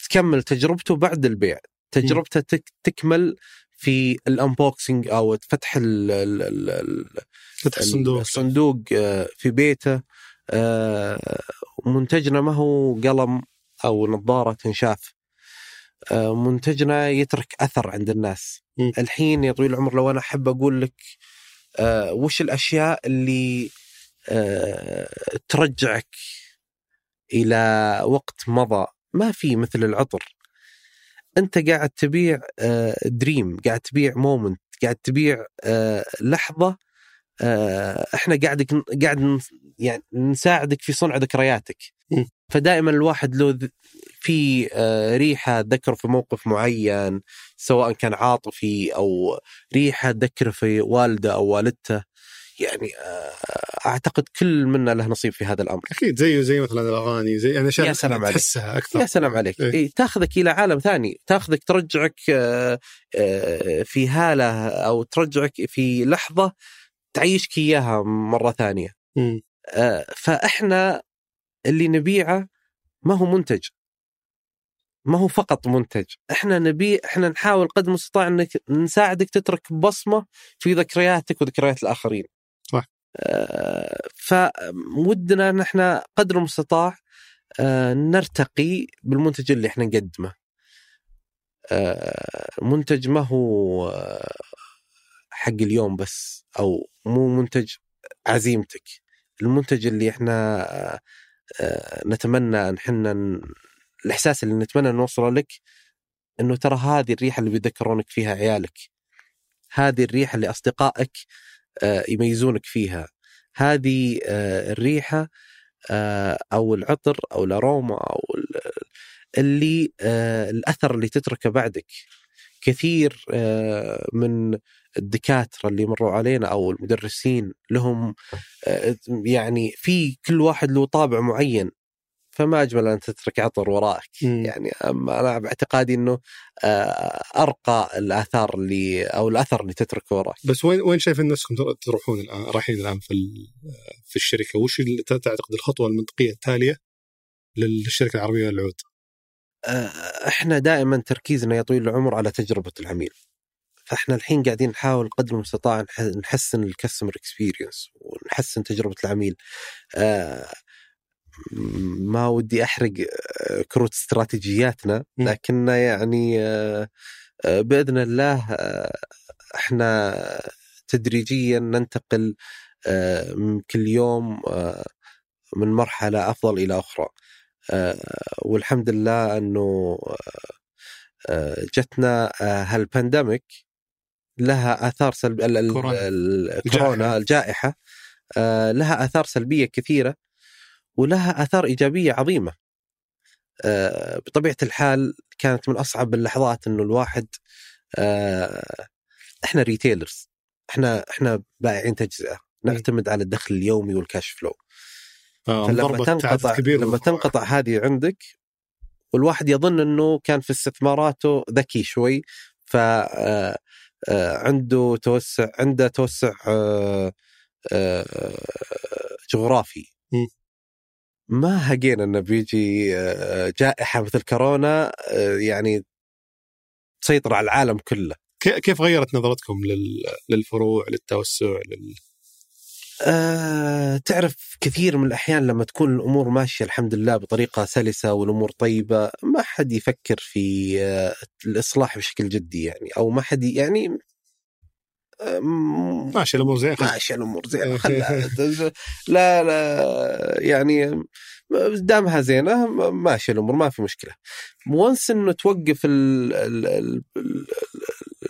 تكمل تجربته بعد البيع تجربته تك تكمل في الانبوكسنج أو فتح فتح الصندوق الصندوق في بيته منتجنا ما هو قلم أو نظارة تنشاف منتجنا يترك أثر عند الناس م. الحين يا طويل العمر لو أنا أحب أقول لك آه، وش الأشياء اللي آه، ترجعك إلى وقت مضى ما في مثل العطر أنت قاعد تبيع آه، دريم قاعد تبيع مومنت قاعد تبيع آه، لحظة آه، إحنا قاعد قاعد يعني نساعدك في صنع ذكرياتك م. فدائما الواحد له في آه، ريحة تذكره في موقف معين سواء كان عاطفي أو ريحة تذكره في والده أو والدته يعني آه، أعتقد كل منا له نصيب في هذا الأمر أكيد زيه زي مثلا الأغاني زي يعني أشياء يا سلام عليك. تحسها أكثر يا سلام عليك إيه. إيه. تاخذك إلى عالم ثاني تاخذك ترجعك آه، في هالة أو ترجعك في لحظة تعيشك إياها مرة ثانية. آه، فإحنا اللي نبيعه ما هو منتج. ما هو فقط منتج. إحنا نبي إحنا نحاول قدر المستطاع إنك نساعدك تترك بصمة في ذكرياتك وذكريات الآخرين. صح. آه، فودنا ان إحنا قدر المستطاع آه، نرتقي بالمنتج اللي إحنا نقدمه. آه، منتج ما هو آه، حق اليوم بس أو مو منتج عزيمتك. المنتج اللي إحنا آه، نتمنى أن إحنا الإحساس اللي نتمنى نوصله لك إنه ترى هذه الريحة اللي بيذكرونك فيها عيالك هذه الريحة اللي أصدقائك آه، يميزونك فيها هذه آه، الريحة آه، أو العطر أو الأروما أو ال- اللي آه، الأثر اللي تتركه بعدك. كثير آه، من الدكاترة اللي مروا علينا أو المدرسين لهم آه، يعني في كل واحد له طابع معين فما أجمل أن تترك عطر وراءك مم. يعني أما أنا باعتقادي إنه آه، أرقى الآثار اللي أو الأثر اللي تتركه وراك. بس وين وين شايفين نفسكم تر- تروحون الآن؟ رايحين الآن في في الشركة. وش تعتقد الخطوة المنطقية التالية للشركة العربية للعود؟ آه، إحنا دائما تركيزنا يا طويل العمر على تجربة العميل. فاحنا الحين قاعدين نحاول قدر المستطاع نح- نحسن ال customer experience ونحسن تجربة العميل آه، ما ودي أحرق آه، كروت استراتيجياتنا. لكن يعني آه، بإذن الله آه، إحنا تدريجيا ننتقل من كل يوم من مرحلة أفضل إلى أخرى والحمد لله أنه جتنا هالبانديميك لها آثار الجائحة. الكورونا الجائحة. آه، لها آثار سلبية كثيرة ولها آثار إيجابية عظيمة. آه، بطبيعة الحال كانت من أصعب اللحظات إنه الواحد آه، إحنا ريتيلرز إحنا إحنا بائعين تجزئة نعتمد على الدخل اليومي والكاش فلو فلما تنقطع كبير. لما تنقطع هذه عندك والواحد يظن إنه كان في استثماراته ذكي شوي ف عنده توسع عنده توسع آه، آه، جغرافي. ما هقينا إنه بيجي آه، جائحة مثل كورونا آه، يعني تسيطر على العالم كله كي- كيف غيرت نظرتكم لل- للفروع للتوسع لل... أه تعرف كثير من الأحيان لما تكون الأمور ماشية الحمد لله بطريقة سلسة والأمور طيبة ما حد يفكر في آه، الإصلاح بشكل جدي يعني أو ما حد يعني ماشي الأمور زين. ماشي الأمور زينة خلها لا لا يعني دامها زينة ماشي الأمور ما في مشكلة once إنه توقف ال- ال- ال- ال-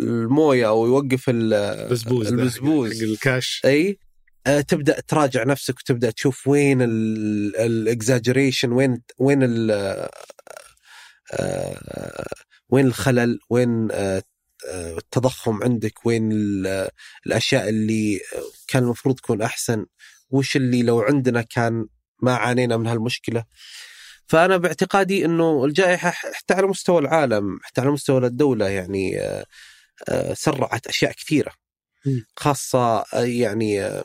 الموية أو يوقف البزبوز. حق الكاش أي تبدأ تراجع نفسك وتبدأ تشوف وين ال exaggeration وين وين ال آه، وين الخلل وين آه، آه، التضخم عندك وين ال- الأشياء اللي كان المفروض تكون أحسن وش اللي لو عندنا كان ما عانينا من هالمشكلة فأنا باعتقادي إنه الجائحة حتى على مستوى العالم حتى على مستوى الدولة يعني آه، آه، سرعت أشياء كثيرة. خاصة آه، يعني آه،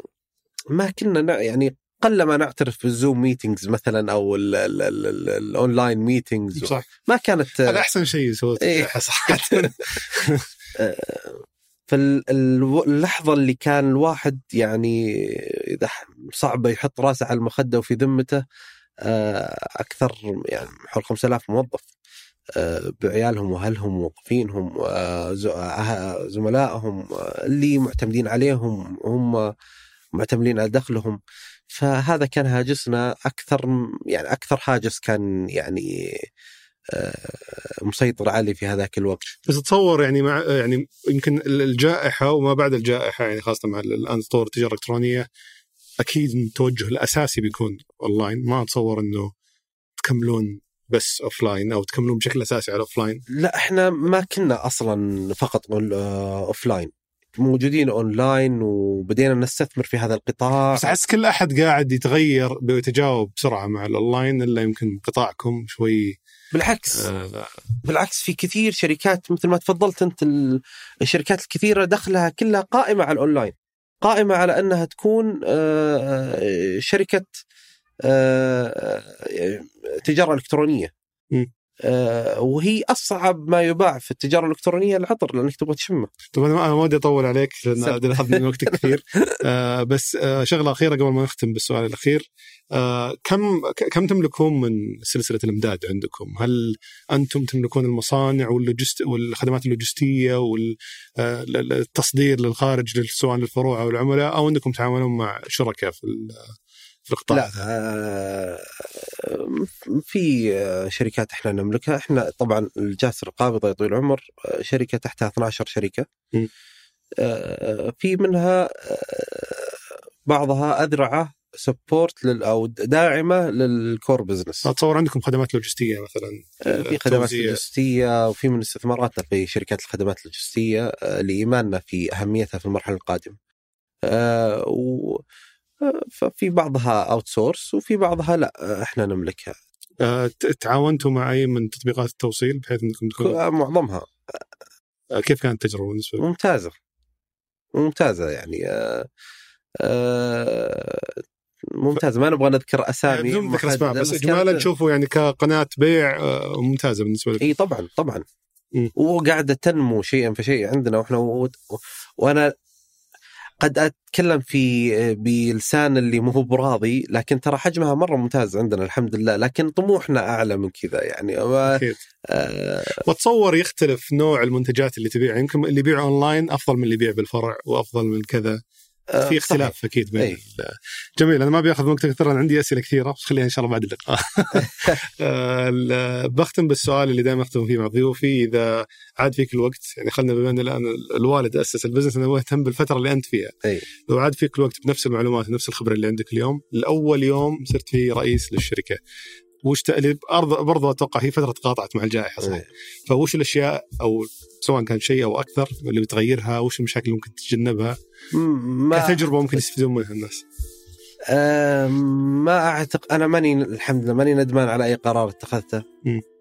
ما كنا يعني قلما نعترف بال Zoom meetings مثلا أو ال- ال- ال- ال- ال online meetings صح ما كانت هذا أحسن شيء سويته إيه. صراحة فاللحظة اللي كان الواحد يعني إذا ح- صعبة يحط راسه على المخدة وفي ذمته آه، أكثر يعني حول 5000 موظف آه، بعيالهم وأهلهم وموظفينهم آه، زملائهم اللي معتمدين عليهم هم معتمدين على دخلهم. فهذا كان هاجسنا أكثر م- يعني أكثر هاجس كان يعني آه، مسيطر علي في هذاك الوقت. بس اتصور يعني مع يعني يمكن الجائحة وما بعد الجائحة يعني خاصة مع الآن تطور التجارة الإلكترونية أكيد التوجه الأساسي بيكون اونلاين ما أتصور إنه تكملون بس offline أو تكملون بشكل أساسي على offline لا إحنا ما كنا أصلا فقط offline موجودين أونلاين وبدينا نستثمر في هذا القطاع. بس أحس كل أحد قاعد يتغير ويتجاوب بسرعة مع الأونلاين إلا يمكن قطاعكم شوي. بالعكس. آه بالعكس في كثير شركات مثل ما تفضلت أنت ال- الشركات الكثيرة دخلها كلها قائمة على الأونلاين. قائمة على أنها تكون آه، آه، شركة آه، آه، تجارة إلكترونية. م. آه، وهي أصعب ما يباع في التجارة الإلكترونية العطر لأنك تبغى تشمه. طب أنا ما ودي أطول عليك لأن اخذ من وقتك كثير. آه بس آه شغلة أخيرة قبل ما نختم بالسؤال الأخير. آه كم كم تملكون من سلسلة الإمداد عندكم؟ هل أنتم تملكون المصانع وال logist والخدمات اللوجستية والتصدير للخارج سواء للفروع أو العملاء أو أنكم تعاملون مع شركاء في في القطاع؟ لا آه، في آه، شركات إحنا نملكها إحنا طبعا الجاسر القابضة يا طويل العمر آه، شركة تحتها 12 شركة م. آه، في منها بعضها أذرعة support أو داعمة لل core business اتصور عندكم خدمات لوجستية مثلا في خدمات. لوجستية وفي من استثماراتنا في شركات الخدمات اللوجستية لإيماننا في أهميتها في المرحلة القادمة. و ففي بعضها outsource وفي بعضها لا إحنا نملكها. آه تعاونتوا مع اي من تطبيقات التوصيل بحيث إنكم تكونوا آه، معظمها. آه كيف كانت التجربه بالنسبة لكم؟ ممتازة. ممتازة يعني ممتازة. ما نبغى نذكر أسامي بدون ذكر أسماء بس اجمالا تشوفوا يعني كقناة بيع ممتازة بالنسبة لكم إي طبعا طبعا. وقاعدة تنمو شيئا فشيء عندنا وإحنا و... وأنا قد أتكلم في بلسان اللي مو براضي لكن ترى حجمها مرة ممتاز عندنا الحمد لله لكن طموحنا أعلى من كذا يعني. أكيد. آه واتصور يختلف نوع المنتجات اللي تبيعها يمكن اللي يبيع أونلاين أفضل من اللي يبيع بالفرع وأفضل من كذا. آه، في اختلاف صحيح. أكيد بين أي. ال- جميل أنا ما بياخذ وقت كثير أنا عندي أسئلة كثيرة بس خليها إن شاء الله بعد اللقاء آه، بختم بالسؤال اللي دائما أختم فيه مع ضيوفي إذا عاد فيك الوقت يعني خلينا بما ان الآن الوالد أسس ال business أنا مهتم بالفترة اللي أنت فيها اي لو عاد فيك الوقت بنفس المعلومات ونفس الخبرة اللي عندك اليوم لأول يوم صرت فيه رئيس للشركة وش تأليب برضه برضه أتوقع هي فترة تقاطعت مع الجائحة صح؟ إيه. فوش الأشياء أو سواء كان شيء أو أكثر اللي بتغيرها وش المشاكل اللي ممكن تتجنبها؟ ما كتجربة ممكن يستفيدون منها الناس. آه ما اعتقد أنا ماني الحمد لله ماني ندمان على أي قرار اتخذته.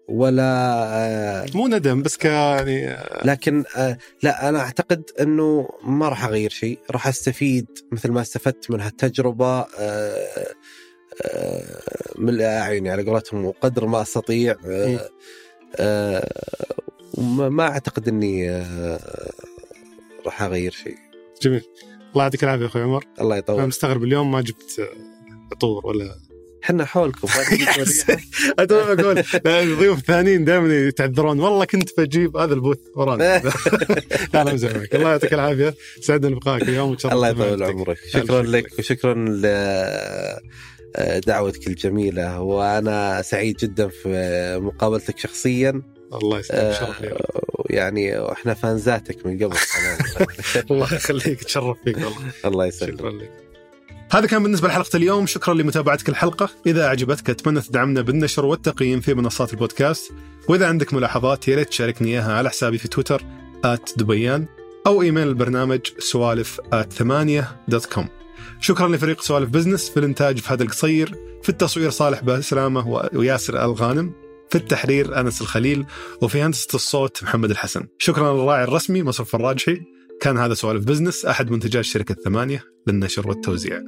ولا مو ندم بس ك يعني لكن لا أنا أعتقد إنه ما راح أغير شيء. راح أستفيد مثل ما استفدت من هالتجربة من اعيني على قولتهم وقدر ما أستطيع ما أعتقد إني راح أغير شيء. جميل. الله يعطيك العافية أخوي عمر. الله يطول. أنا مستغرب اليوم ما جبت عطور ولا؟ إحنا حولكم. أتوقع أقول. الضيوف الثانيين دائما يتعذرون. والله كنت بجيب هذا البوث ورانا. لا لا معك الله يعطيك العافية. سعدنا بلقائك اليوم. الله. يطول عمرك. شكرا لك وشكرا دعوتك الجميلة. وأنا سعيد جدا في مقابلتك شخصيا. الله يسلمك. شرف لي يعني وإحنا fans اتك من قبل. الله يخليك. تشرف فيك والله. الله يسلمك. شكرا لك. هذا كان بالنسبة لحلقة اليوم. شكرا لمتابعتك الحلقة. إذا أعجبتك أتمنى تدعمنا بالنشر والتقييم في منصات البودكاست. وإذا عندك ملاحظات يا ريت تشاركني إياها على حسابي في تويتر دبيان أو إيميل البرنامج سوالف ثمانية dot com. شكرا لفريق سوالف بزنس في الإنتاج هذا القصير في التصوير صالح بسلامة وياسر الغانم في التحرير أنس الخليل وفي هندسة الصوت محمد الحسن. شكرا للراعي الرسمي مصرف الراجحي. كان هذا سوالف بزنس أحد منتجات شركة ثمانية للنشر والتوزيع.